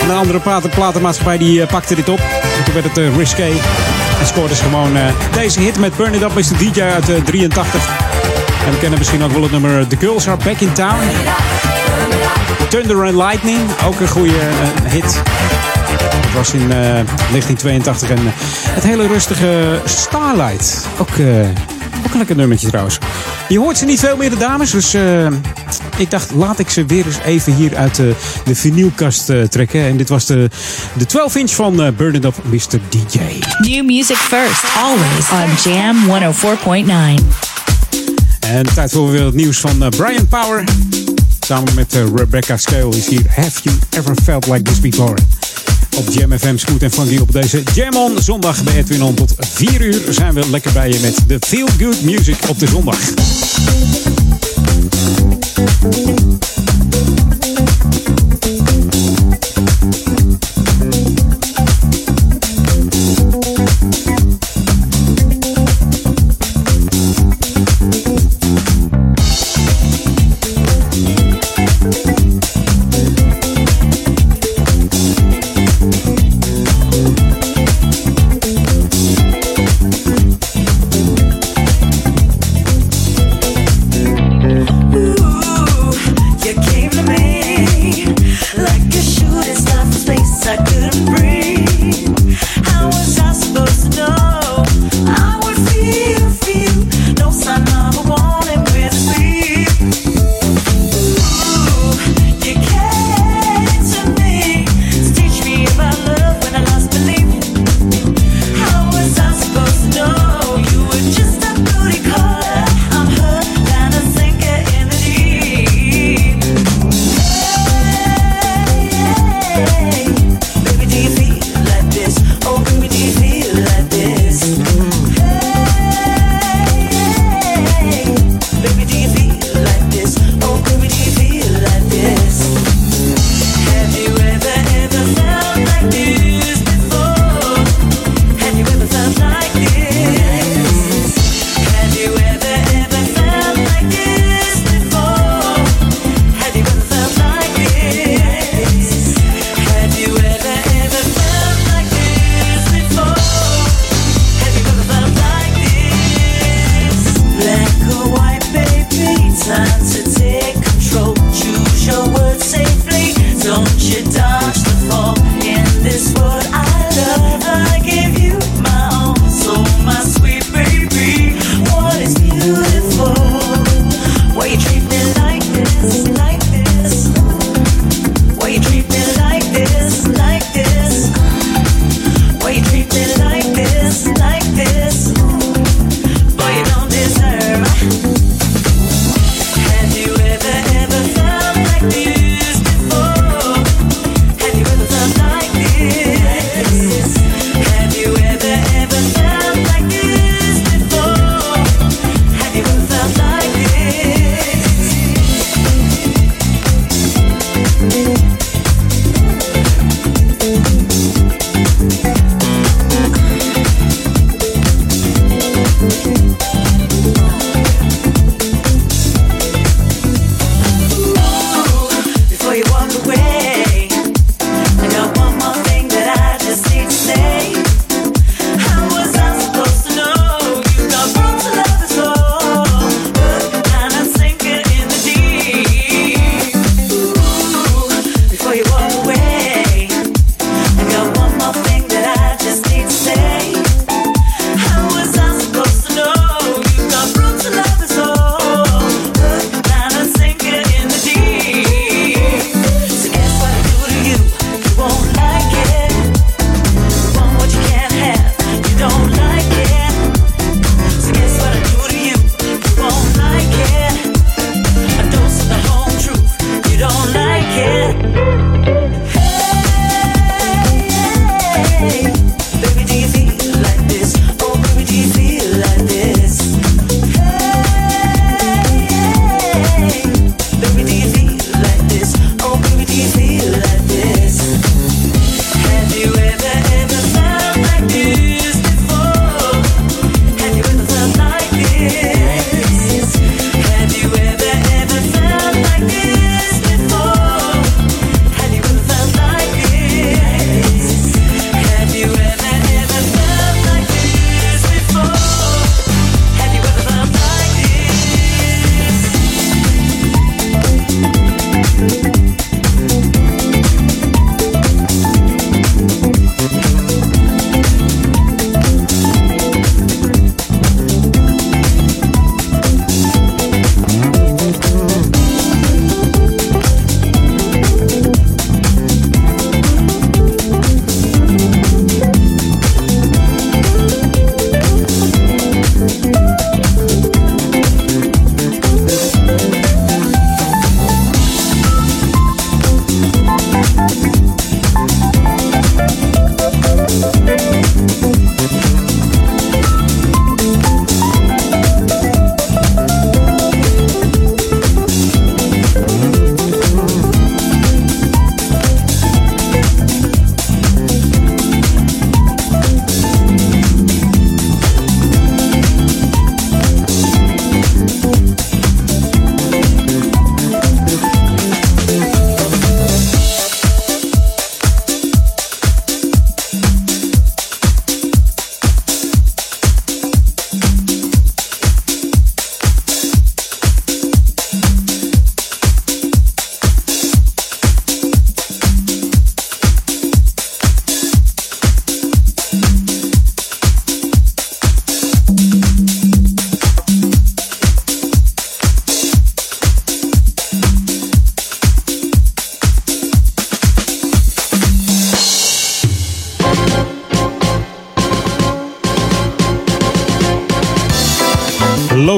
En een andere platen, platenmaatschappij die eh, pakte dit op. En toen werd het uh, Risque. En scoorde ze gewoon eh, deze hit met Burn It Up is de DJ uit eh, 83. En we kennen misschien ook wel het nummer eh, The Girls Are Back in Town. Thunder and Lightning, ook een goede eh, hit. Dat was in eh, 1982. En eh, het hele rustige Starlight. Ook, eh, ook een lekker nummertje trouwens. Je hoort ze niet veel meer, de dames. Dus eh, ik dacht, laat ik ze weer eens even hier uit de, de vinylkast eh, trekken. En dit was de, de 12 inch van eh, Burn It Up, Mr. DJ. New music first, always on Jam 104.9. En tijd voor weer het nieuws van eh, Brian Power. Samen met eh, Rebecca Scale is hier Have You Ever Felt Like This Before? Op Jam FM, Scoot en Funky op deze Jam On zondag bij Edwin On. Tot 4 uur zijn we lekker bij je met de Feel Good Music op de zondag.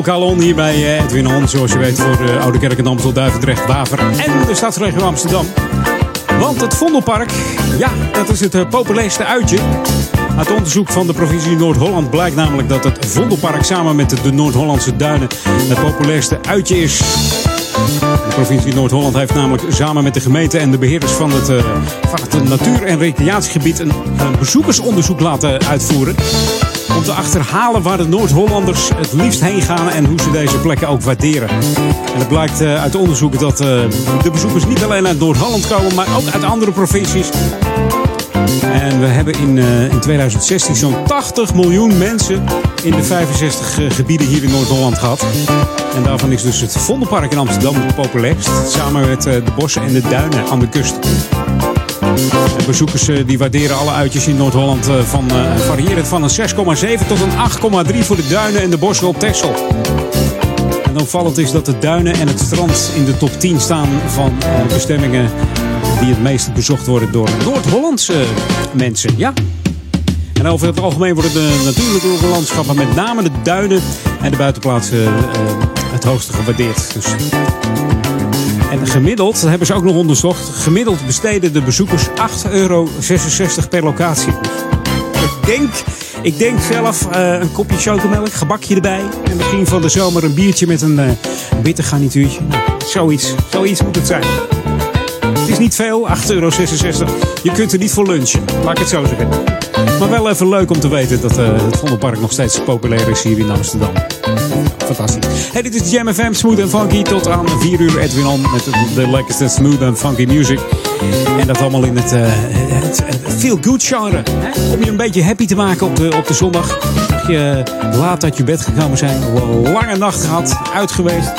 Galon hier bij eh, Edwin On. Zoals je weet voor de Oude Kerk en Amstel, Duivendrecht, Waver en de Stadsregio Amsterdam. Want het Vondelpark, ja, dat is het eh, populairste uitje. Uit onderzoek van de provincie Noord-Holland blijkt namelijk dat het Vondelpark samen met de Noord-Hollandse duinen het populairste uitje is. De provincie Noord-Holland heeft namelijk samen met de gemeente en de beheerders van het, van natuur- en recreatiegebied een bezoekersonderzoek laten uitvoeren. Om te achterhalen waar de Noord-Hollanders het liefst heen gaan en hoe ze deze plekken ook waarderen. En het blijkt uh, uit onderzoek dat uh, de bezoekers niet alleen uit Noord-Holland komen, maar ook uit andere provincies. En we hebben in, uh, in 2016 zo'n 80 miljoen mensen in de 65 gebieden hier in Noord-Holland gehad. En daarvan is dus het Vondelpark in Amsterdam het populairst. Samen met de bossen en de duinen aan de kust. De bezoekers die waarderen alle uitjes in Noord-Holland van uh, variërend van een 6,7 tot een 8,3 voor de duinen en de bossen op Texel. En opvallend is dat de duinen en het strand in de top 10 staan van bestemmingen die het meest bezocht worden door Noord-Hollandse mensen. Ja. En over het algemeen worden de natuurlijke landschappen, met name de duinen en de buitenplaatsen, het hoogste gewaardeerd. Dus en gemiddeld, dat hebben ze ook nog onderzocht, gemiddeld besteden de bezoekers 8,66 euro per locatie. Ik denk, ik denk zelf uh, een kopje chocomelk, gebakje erbij. En misschien van de zomer een biertje met een uh, bitter. Nou, zoiets, zoiets moet het zijn. Het is niet veel, 8,66 euro. Je kunt er niet voor lunchen, laat ik het zo zeggen. Maar wel even leuk om te weten dat uh, het Vondelpark nog steeds populair is hier in Amsterdam. Hey, dit is Jam FM Smooth and Funky. Tot aan 4 uur Edwin On met de lekkerste smooth and funky music. En dat allemaal in het, het, het feel-good genre. Om je een beetje happy te maken op de, op de zondag. Mag je laat uit je bed gekomen zijn. Een lange nacht gehad, uit geweest.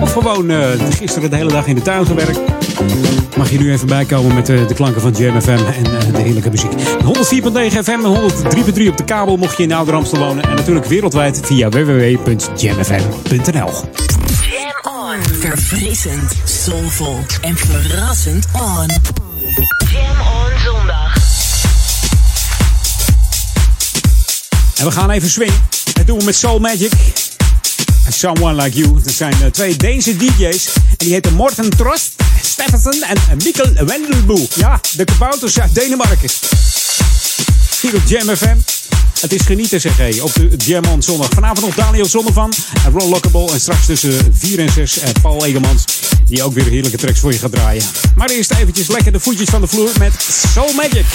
Of gewoon uh, gisteren de hele dag in de tuin gewerkt. Mag je nu even bijkomen met de, de klanken van Jam FM en uh, de heerlijke muziek. 104.9 FM en 103.3 op de kabel mocht je in Ouder Amstel wonen. En natuurlijk wereldwijd via www.jamfm.nl. Jam on. Verfrissend, soulvol en verrassend on. Jam on zondag. En we gaan even swingen. Dat doen we met Soul Magic. Someone Like You. Dat zijn uh, twee Deense DJ's. En die heten Morten Trost, Steffensen en Mikkel Wendelboe. Ja, de kabouters uit Denemarken. Hier op Jam FM. Het is genieten, zeg op de Jam on zondag. Vanavond nog Daniel Zonnevan en Ron Lockable. En straks tussen 4 en 6 uh, Paul Egemans. Die ook weer heerlijke tracks voor je gaat draaien. Maar eerst eventjes lekker de voetjes van de vloer met Soul Magic.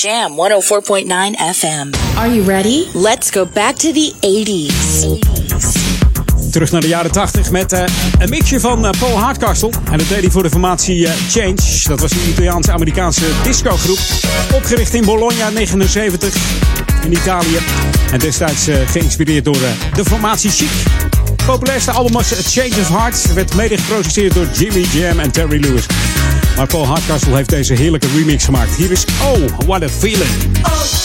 Jam 104.9 FM. Are you ready? Let's go back to the 80s. Terug naar de jaren 80 met eh, een mixje van eh, Paul Hardcastle. En dat deed hij voor de formatie eh, Change. Dat was een Italiaanse-Amerikaanse discogroep. Opgericht in Bologna 79 in Italië. En destijds geïnspireerd door de formatie Chic. Populairste album was Change of Hearts. Werd mede geproduceerd door Jimmy Jam en Terry Lewis. Maar Paul Hardcastle heeft deze heerlijke remix gemaakt. Hier is Oh, What a Feeling. Oh,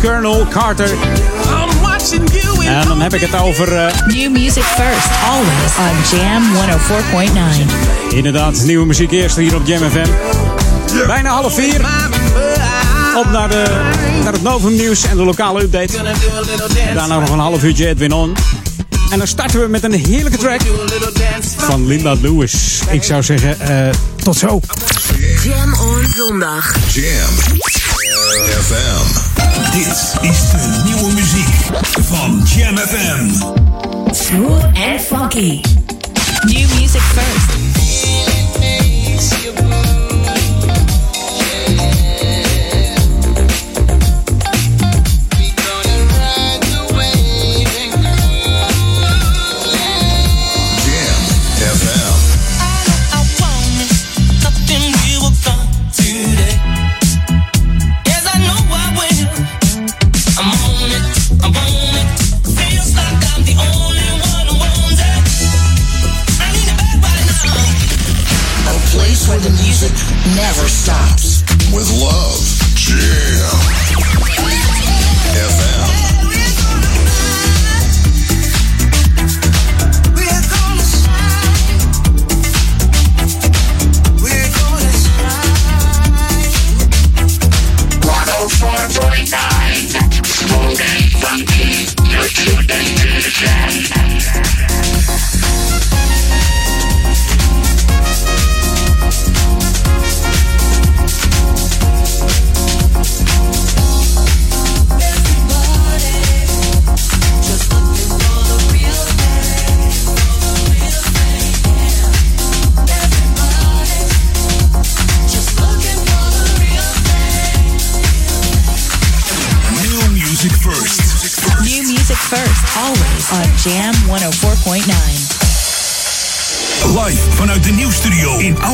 Colonel Carter. En dan heb ik het over. Eh, New music first, always on Jam 104.9. Inderdaad, nieuwe muziek eerst hier op Jam FM. Bijna half vier. Op naar, de, naar het Novum nieuws en de lokale update. Daarna nog een half uurtje Edwin On. En dan starten we met een heerlijke track van Linda Lewis. Ik zou zeggen, uh, tot zo. Jam on zondag. Jam. FM. Dit is de nieuwe muziek van Jam FM. Smooth and funky. New music first.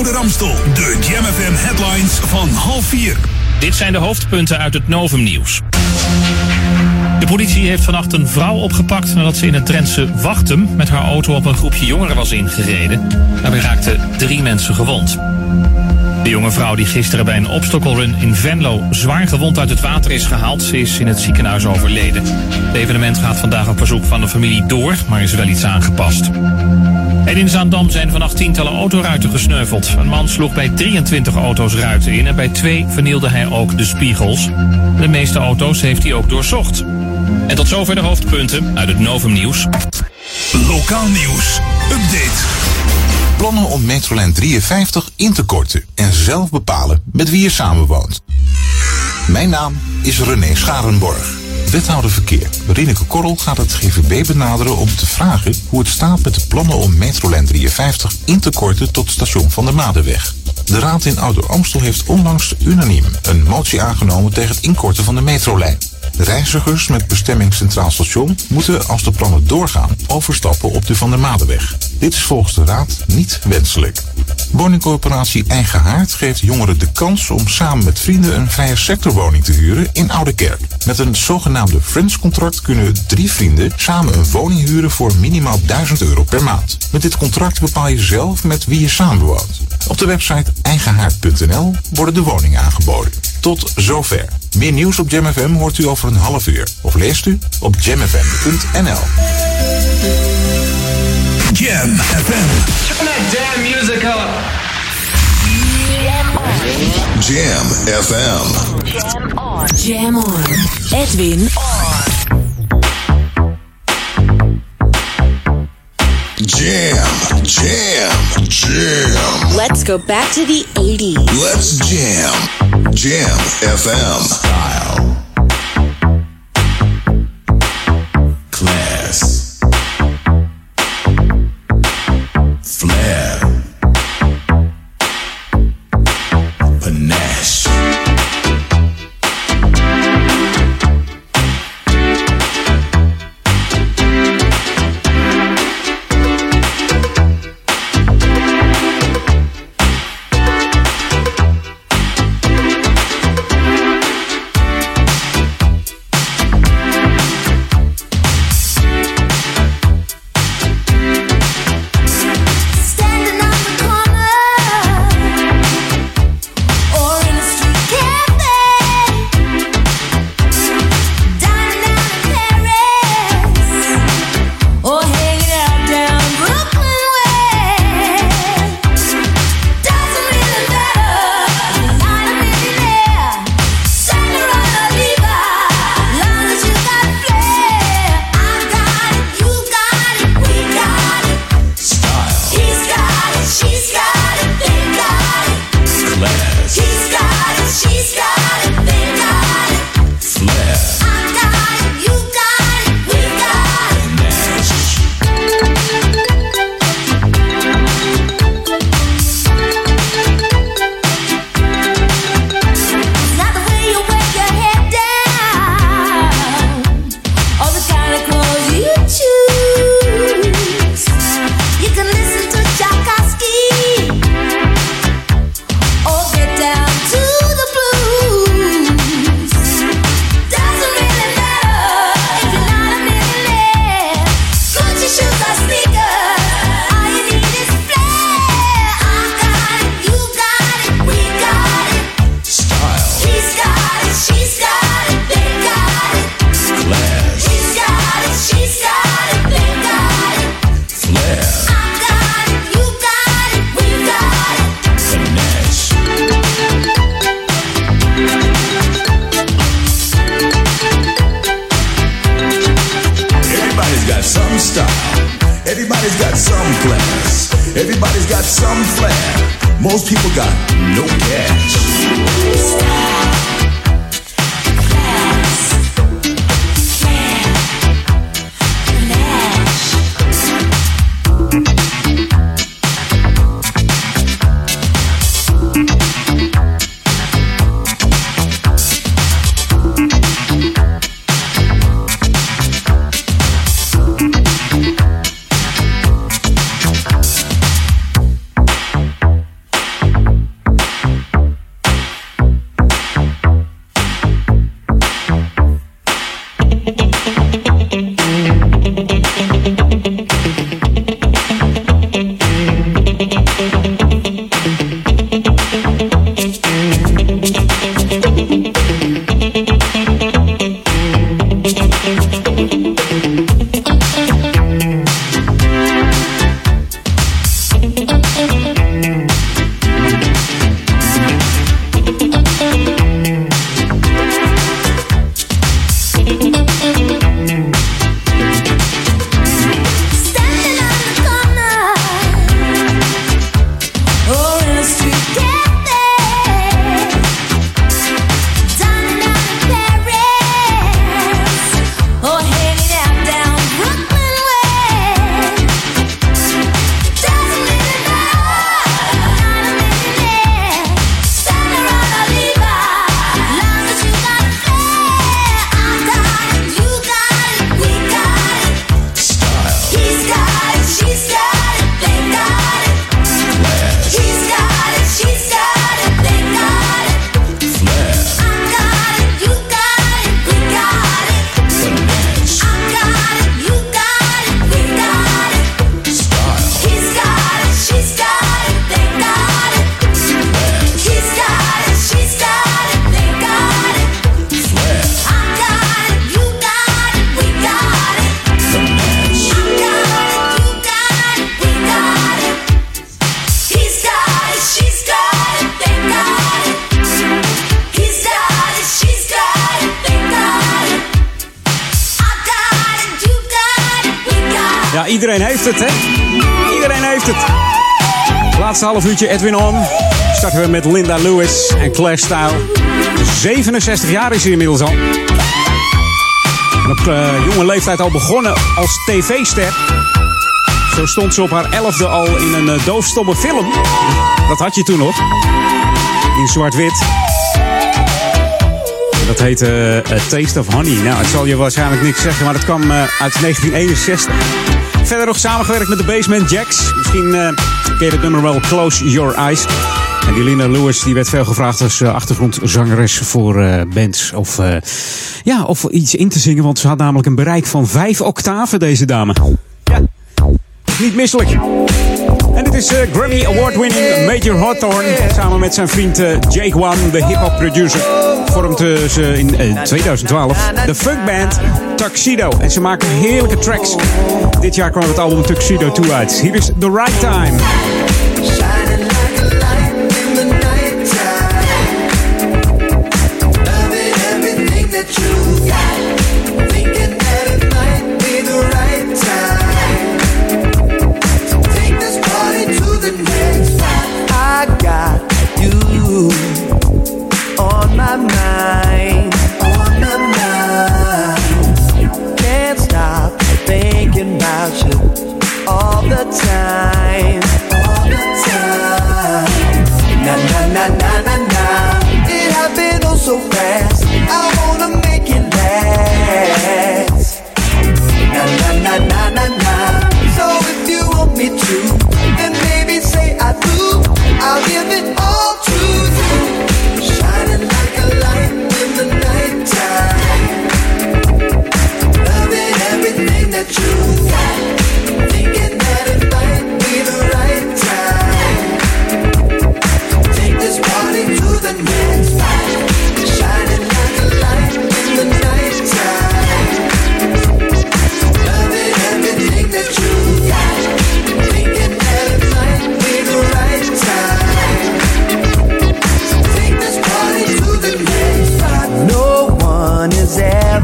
Oude Ramstel. De Jam FM headlines van half vier. Dit zijn de hoofdpunten uit het Novum nieuws. De politie heeft vannacht een vrouw opgepakt nadat ze in het Drentse Wachtem met haar auto op een groepje jongeren was ingereden. Daarbij raakten drie mensen gewond. De jonge vrouw die gisteren bij een obstaclerun in Venlo zwaar gewond uit het water is gehaald, ze is in het ziekenhuis overleden. Het evenement gaat vandaag op verzoek van de familie door, maar is wel iets aangepast. En in Zaandam zijn vannacht tientallen autoruiten gesneuveld. Een man sloeg bij 23 auto's ruiten in en bij twee vernielde hij ook de spiegels. De meeste auto's heeft hij ook doorzocht. En tot zover de hoofdpunten uit het Novum Nieuws. Lokaal nieuws. Update. Plannen om metrolijn 53 in te korten en zelf bepalen met wie je samenwoont. Mijn naam is René Scharenborg. Wethouder Verkeer Rineke Korrel gaat het GVB benaderen om te vragen hoe het staat met de plannen om metrolijn 53 in te korten tot station van de Madenweg. De Raad in Ouder Amstel heeft onlangs unaniem een motie aangenomen tegen het inkorten van de metrolijn. Reizigers met bestemming Centraal Station moeten, als de plannen doorgaan, overstappen op de Van der Madenweg. Dit is volgens de Raad niet wenselijk. Woningcorporatie Eigen Haard geeft jongeren de kans om samen met vrienden een vrije sectorwoning te huren in Oude Kerk. Met een zogenaamde Friends-contract kunnen drie vrienden samen een woning huren voor minimaal 1000 euro per maand. Met dit contract bepaal je zelf met wie je samenwoont. Op de website eigenhaard.nl worden de woningen aangeboden. Tot zover. Meer nieuws op Jam FM hoort u over een half uur. Of leest u op jamfm.nl. Jam FM. Turn that damn music up. Jam FM. Jam on. Jam on. Edwin Jam, jam, jam. Let's go back to the 80s. Let's jam. Jam FM. Style. Half uurtje Edwin On. Starten we met Linda Lewis en Clash Style. 67 jaar is ze inmiddels al. En op eh, jonge leeftijd al begonnen als tv-ster. Zo stond ze op haar elfde al in een uh, doofstomme film. Dat had je toen nog. In zwart-wit. Dat heette uh, Taste of Honey. Nou, het zal je waarschijnlijk niks zeggen, maar dat kwam uit 1961. Verder nog samengewerkt met de Basement Jacks. Misschien het nummer wel Close Your Eyes. En die Lewis die werd veel gevraagd als achtergrondzangeres voor bands. Of, ja, of iets in te zingen, want ze had namelijk een bereik van vijf octaven, deze dame. Ja, niet misselijk. En dit is Grammy Award winning Major Hawthorne. Samen met zijn vriend Jake One, de hip-hop producer. Vormden ze in uh, 2012 de funkband Tuxedo. En ze maken heerlijke tracks. Dit jaar kwam het album Tuxedo 2 uit. Hier is The Right Time.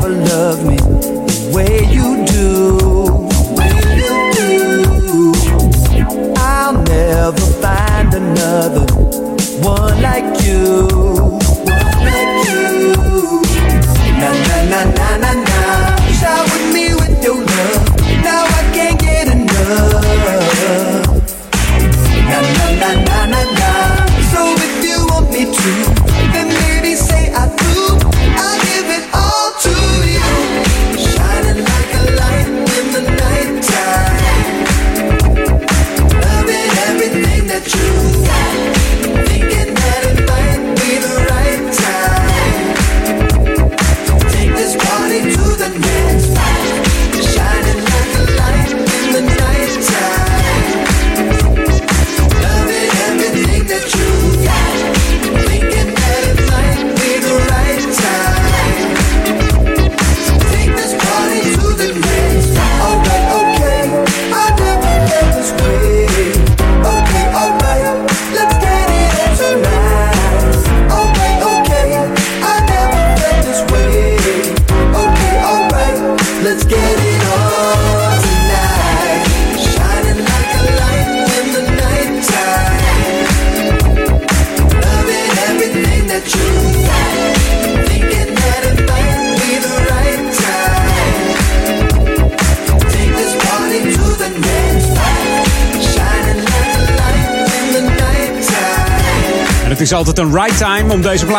never loved me.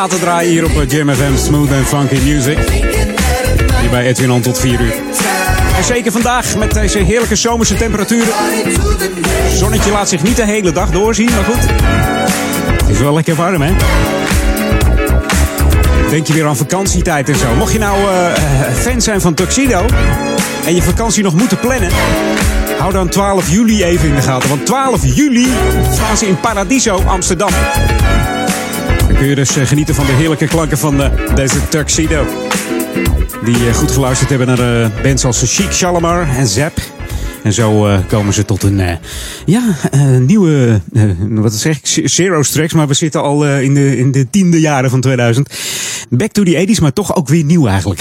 Te draaien hier op eh, Jam FM Smooth and Funky Music. Hier bij Edwin tot 4 uur. En zeker vandaag met deze heerlijke zomerse temperaturen. Zonnetje laat zich niet de hele dag doorzien, maar goed. Het is wel lekker warm, hè? Denk je weer aan vakantietijd en zo. Mocht je nou uh, fan zijn van Tuxedo en je vakantie nog moeten plannen, hou dan 12 juli even in de gaten. Want 12 juli staan ze in Paradiso Amsterdam. Kun je dus uh, genieten van de heerlijke klanken van uh, deze Tuxedo. Die goed geluisterd hebben naar bands als Chic Shalimar en Zap. En zo komen ze tot een ja, nieuwe, wat zeg ik, Zero Tracks. Maar we zitten al in, de, in de tiende jaren van 2000. Back to the 80s, maar toch ook weer nieuw eigenlijk.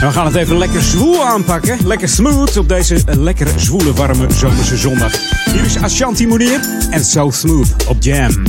En we gaan het even lekker zwoel aanpakken. Lekker smooth op deze lekker zwoele, warme zomerse zondag. Hier is Ashanti Mounier en So Smooth op. Jam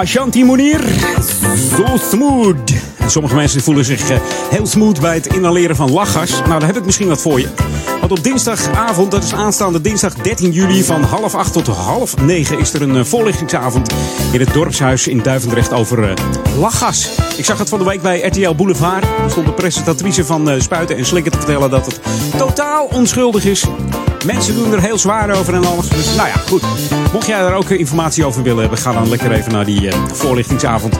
Ashanti Mounir. Zo smooth. Sommige mensen voelen zich eh, heel smooth bij het inhaleren van lachgas. Nou, daar heb ik misschien wat voor je. Want op dinsdagavond, dat is aanstaande dinsdag 13 juli van half acht tot half negen... is er een eh, voorlichtingsavond in het dorpshuis in Duivendrecht over uh, lachgas. Ik zag het van de week bij RTL Boulevard. Er stond de presentatrice van Spuiten en Slikken te vertellen dat het totaal onschuldig is. Mensen doen er heel zwaar over en alles. Dus nou ja, goed. Mocht jij daar ook informatie over willen hebben, ga dan lekker even naar die uh, voorlichtingsavond.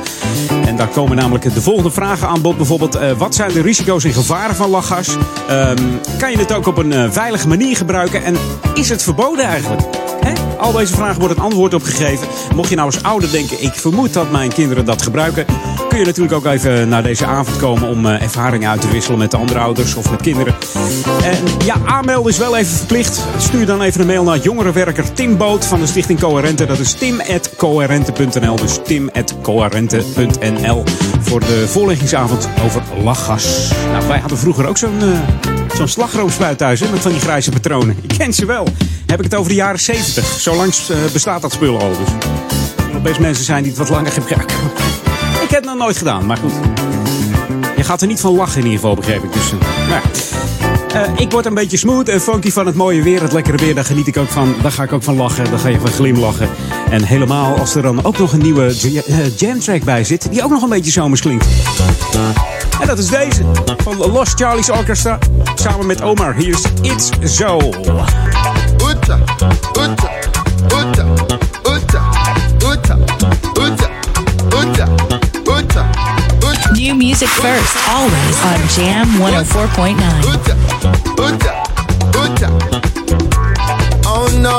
En daar komen namelijk de volgende vragen aan bod. Bijvoorbeeld, uh, wat zijn de risico's en gevaren van lachgas? Um, kan je het ook op een veilige manier gebruiken? En is het verboden eigenlijk? Al deze vragen wordt een antwoord op gegeven. Mocht je nou als ouder denken, ik vermoed dat mijn kinderen dat gebruiken, kun je natuurlijk ook even naar deze avond komen om uh, ervaringen uit te wisselen met de andere ouders of met kinderen. En ja, aanmelden is wel even verplicht. Stuur dan even een mail naar jongerenwerker Tim Boot van de Stichting Coherente. Dat is tim.coherente.nl. Dus tim.coherente.nl voor de voorleggingsavond over lachgas. Nou, wij hadden vroeger ook zo'n uh, slagroomspuit thuis hè, met van die grijze patronen. Ik ken ze wel. Heb ik het over de jaren 70. Zo lang uh, bestaat dat spul al. Dus er best mensen zijn die het wat langer gebruiken. Ik heb het nog nooit gedaan, maar goed. Je gaat er niet van lachen in ieder geval, begreep ik. Dus, uh, nou ja. Uh, ik word een beetje smooth en funky van het mooie weer, het lekkere weer. Daar geniet ik ook van. Daar ga ik ook van lachen. Daar ga je van glimlachen. En helemaal als er dan ook nog een nieuwe jam track bij zit, die ook nog een beetje zomers klinkt. En dat is deze van Lost Charlie's Orchestra samen met Omar. Hier is It's. Uta, uta, uta, uta, uta, uta, uta, New music first, always on Jam 104.9. Uta, uta, uta. Oh no.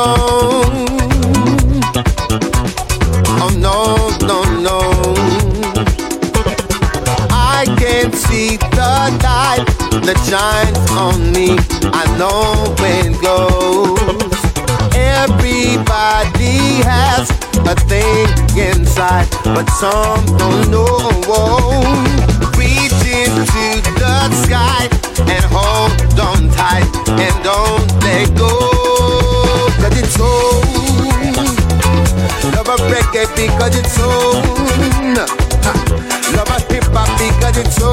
Oh no, no, no. I can see the light that shines on me. I know when it glows. Everybody has a thing inside, but some don't know. Reach into the sky and hold on tight and don't let go. Cause it's so Love a reggae because it's so Love a hip hop because it's so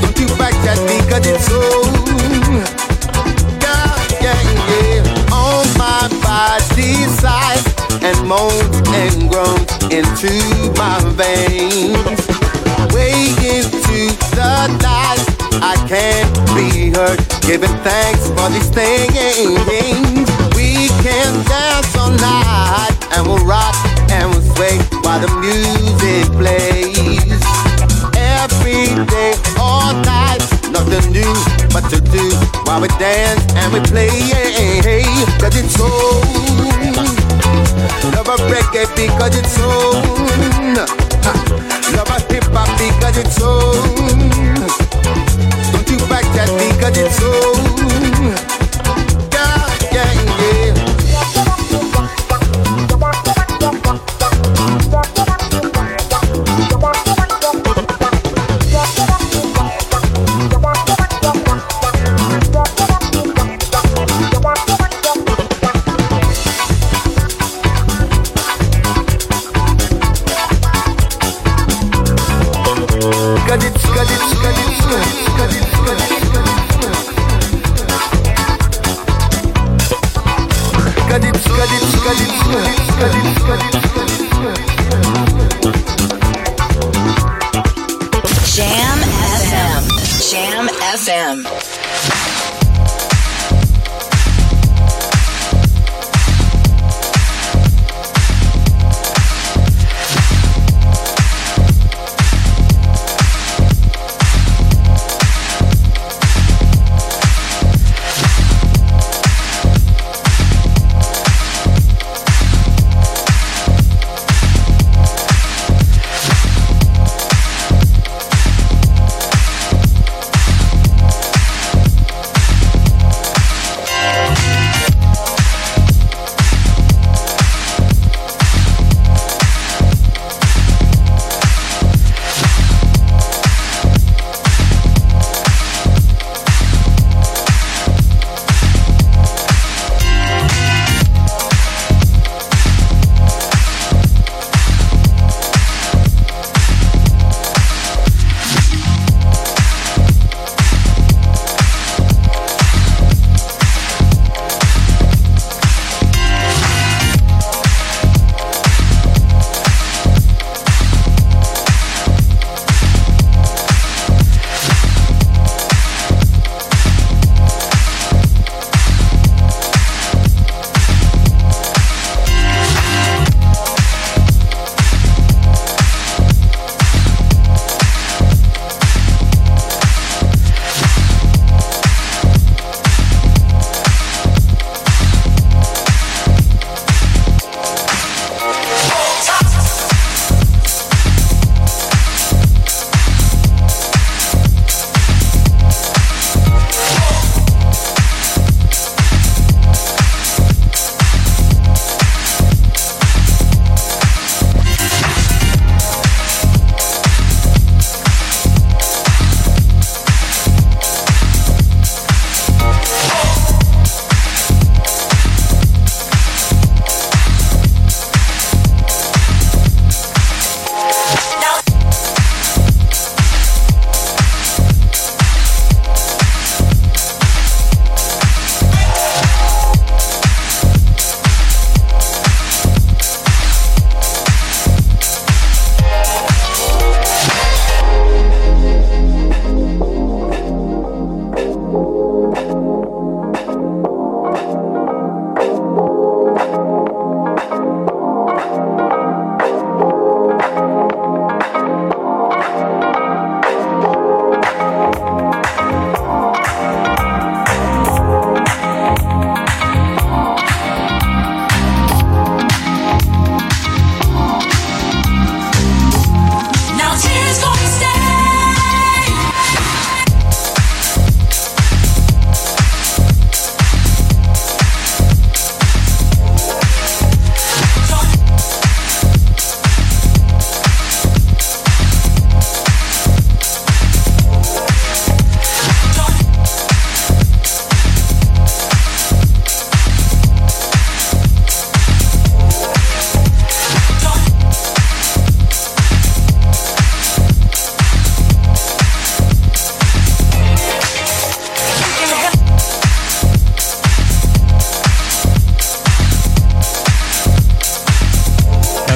Don't you back that because it's so my body size And moans and groans into my veins. Way into the light I can't be hurt Giving thanks for these things. We can dance all night And we'll rock and we'll sway While the music plays. Every day, all night Nothing new but to do While we dance and we play Cause it's so Love a reggae because it's so Love a hip hop because it's so Don't you back that because it's so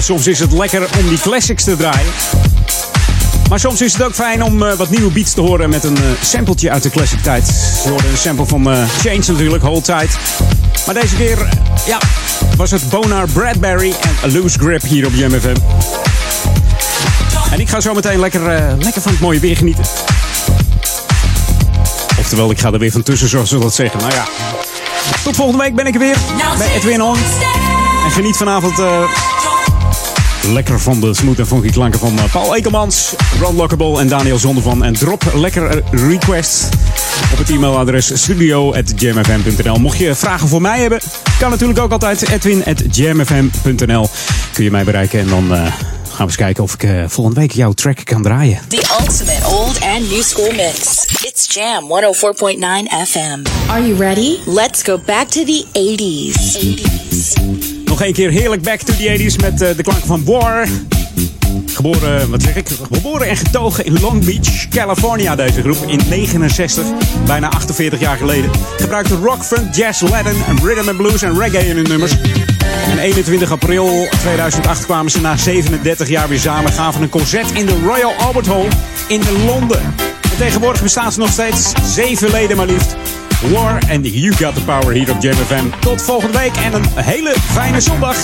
soms is het lekker om die classics te draaien. Maar soms is het ook fijn om uh, wat nieuwe beats te horen met een uh, sampletje uit de classic tijd. We hoorden een sample van uh, Change natuurlijk, Hold Tight. Maar deze keer, ja, was het Bonar Bradbury en A Loose Grip hier op JMFM. En ik ga zo meteen lekker, lekker van het mooie weer genieten. Oftewel, ik ga er weer van tussen, zoals we dat zeggen. Nou ja, tot volgende week ben ik er weer bij Edwin On. En geniet vanavond lekker van de smooth en funky klanken van uh, Paul Ekelmans, Ron Lockable en Daniel Zondervan. En drop lekker request op het e-mailadres studio.jamfm.nl. Mocht je vragen voor mij hebben, kan natuurlijk ook altijd edwin.jamfm.nl. Kun je mij bereiken en dan... Uh, gaan we eens kijken of ik uh, volgende week jouw track kan draaien. The ultimate old and new school mix. It's Jam 104.9 FM. Are you ready? Let's go back to the 80s. 80s. Nog een keer heerlijk back to the 80s met uh, de klanken van War. Geboren, wat zeg ik? Geboren en getogen in Long Beach, California, deze groep in 69, bijna 48 jaar geleden. Gebruikte rock, funk, jazz, Latin, rhythm and blues en reggae in hun nummers. En 21 april 2008 kwamen ze na 37 jaar weer samen, gaven een concert in de Royal Albert Hall in Londen. En tegenwoordig bestaan ze nog steeds, zeven leden maar liefst. War and You Got The Power hier op Jam FM. Tot volgende week en een hele fijne zondag.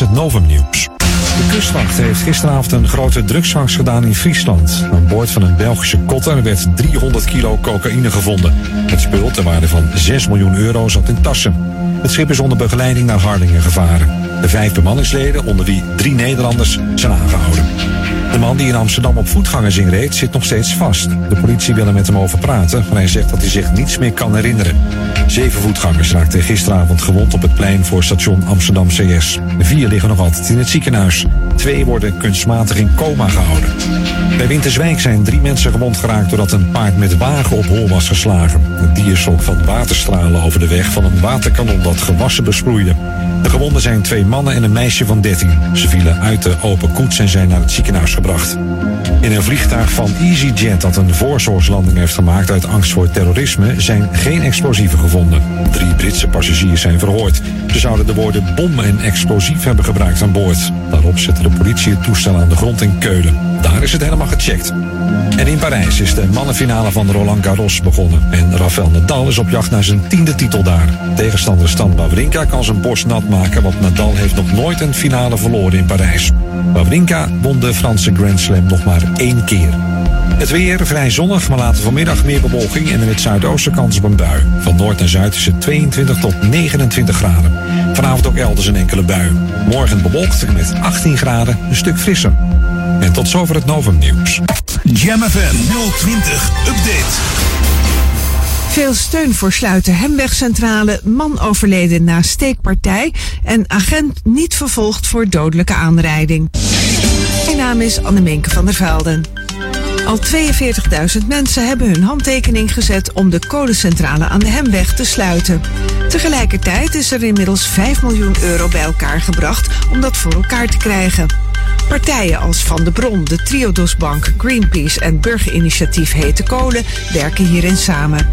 Het Novum Nieuws. De kustwacht heeft gisteravond een grote drugsvangst gedaan in Friesland. Aan boord van een Belgische kotter werd 300 kilo cocaïne gevonden. Het spul ter waarde van 6 miljoen euro zat in tassen. Het schip is onder begeleiding naar Hardingen gevaren. De vijf bemanningsleden, onder wie drie Nederlanders, zijn aangehouden. Man die in Amsterdam op voetgangers inreed zit nog steeds vast. De politie wil er met hem over praten, maar hij zegt dat hij zich niets meer kan herinneren. Zeven voetgangers raakten gisteravond gewond op het plein voor station Amsterdam CS. Vier liggen nog altijd in het ziekenhuis. Twee worden kunstmatig in coma gehouden. Bij Winterswijk zijn drie mensen gewond geraakt doordat een paard met wagen op hol was geslagen. Het dier schrok van waterstralen over de weg van een waterkanon dat gewassen besproeide. De gewonden zijn twee mannen en een meisje van 13. Ze vielen uit de open koets en zijn naar het ziekenhuis gebracht. In een vliegtuig van EasyJet dat een voorzorgslanding heeft gemaakt uit angst voor terrorisme zijn geen explosieven gevonden. Drie Britse passagiers zijn verhoord. Ze zouden de woorden bom en explosief hebben gebruikt aan boord. Daarop zette de politie het toestel aan de grond in Keulen. Daar is het helemaal gecheckt. En in Parijs is de mannenfinale van Roland Garros begonnen. En Rafael Nadal is op jacht naar zijn tiende titel daar. Tegenstander Stan Wawrinka kan zijn borst nat maken, want Nadal heeft nog nooit een finale verloren in Parijs. Wawrinka won de Franse Grand Slam nog maar één keer. Het weer vrij zonnig, maar later vanmiddag meer bewolking en in het zuidoosten kans op een bui. Van noord naar zuid is het 22 tot 29 graden. Vanavond ook elders een enkele bui. Morgen bewolkt met 18 graden, een stuk frisser. En tot zover het Novum nieuws. Jam FM 020 Update. Veel steun voor sluiten Hemwegcentrale, man overleden na steekpartij en agent niet vervolgd voor dodelijke aanrijding. Mijn naam is Anneminke van der Velden. Al 42.000 mensen hebben hun handtekening gezet om de kolencentrale aan de Hemweg te sluiten. Tegelijkertijd is er inmiddels 5 miljoen euro bij elkaar gebracht om dat voor elkaar te krijgen. Partijen als Van de Bron, de Triodosbank, Greenpeace en burgerinitiatief Hete Kolen werken hierin samen.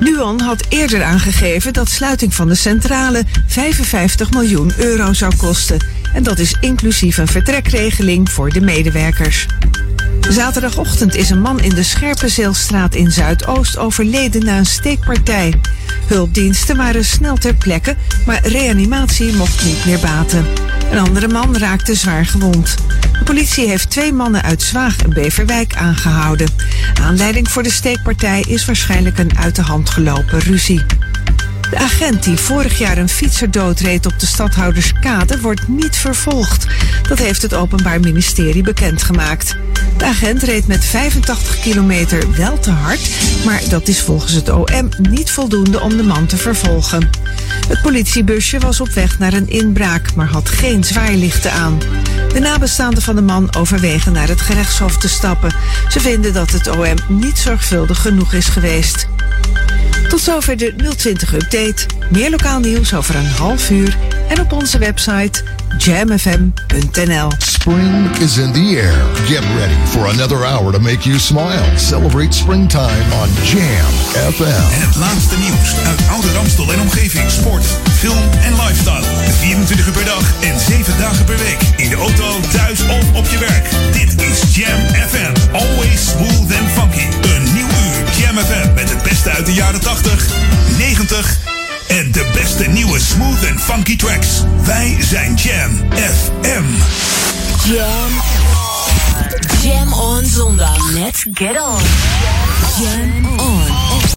Nuon had eerder aangegeven dat sluiting van de centrale 55 miljoen euro zou kosten. En dat is inclusief een vertrekregeling voor de medewerkers. Zaterdagochtend is een man in de Scherpenzeelstraat in Zuidoost overleden na een steekpartij. Hulpdiensten waren snel ter plekke, maar reanimatie mocht niet meer baten. Een andere man raakte zwaar gewond. De politie heeft twee mannen uit Zwaag en Beverwijk aangehouden. Aanleiding voor de steekpartij is waarschijnlijk een uit de hand gelopen ruzie. De agent die vorig jaar een fietser doodreed op de stadhouderskade wordt niet vervolgd. Dat heeft het Openbaar Ministerie bekendgemaakt. De agent reed met 85 kilometer wel te hard, maar dat is volgens het OM niet voldoende om de man te vervolgen. Het politiebusje was op weg naar een inbraak, maar had geen zwaailichten aan. De nabestaanden van de man overwegen naar het gerechtshof te stappen. Ze vinden dat het OM niet zorgvuldig genoeg is geweest. Tot zover de 020 Update. Meer lokaal nieuws over een half uur en op onze website jamfm.nl. Spring is in the air. Get ready for another hour to make you smile. Celebrate springtime on Jam FM. En het laatste nieuws uit Oude Ramstel en omgeving. Sport, film en lifestyle. 24 uur per dag en 7 dagen per week. In de auto, thuis of op je werk. Dit is Jam FM. Always smooth and funky. Een Jam FM met het beste uit de jaren 80, 90 en de beste nieuwe smooth and funky tracks. Wij zijn Jam FM. Jam. Jam on zondag. Let's get on. Jam.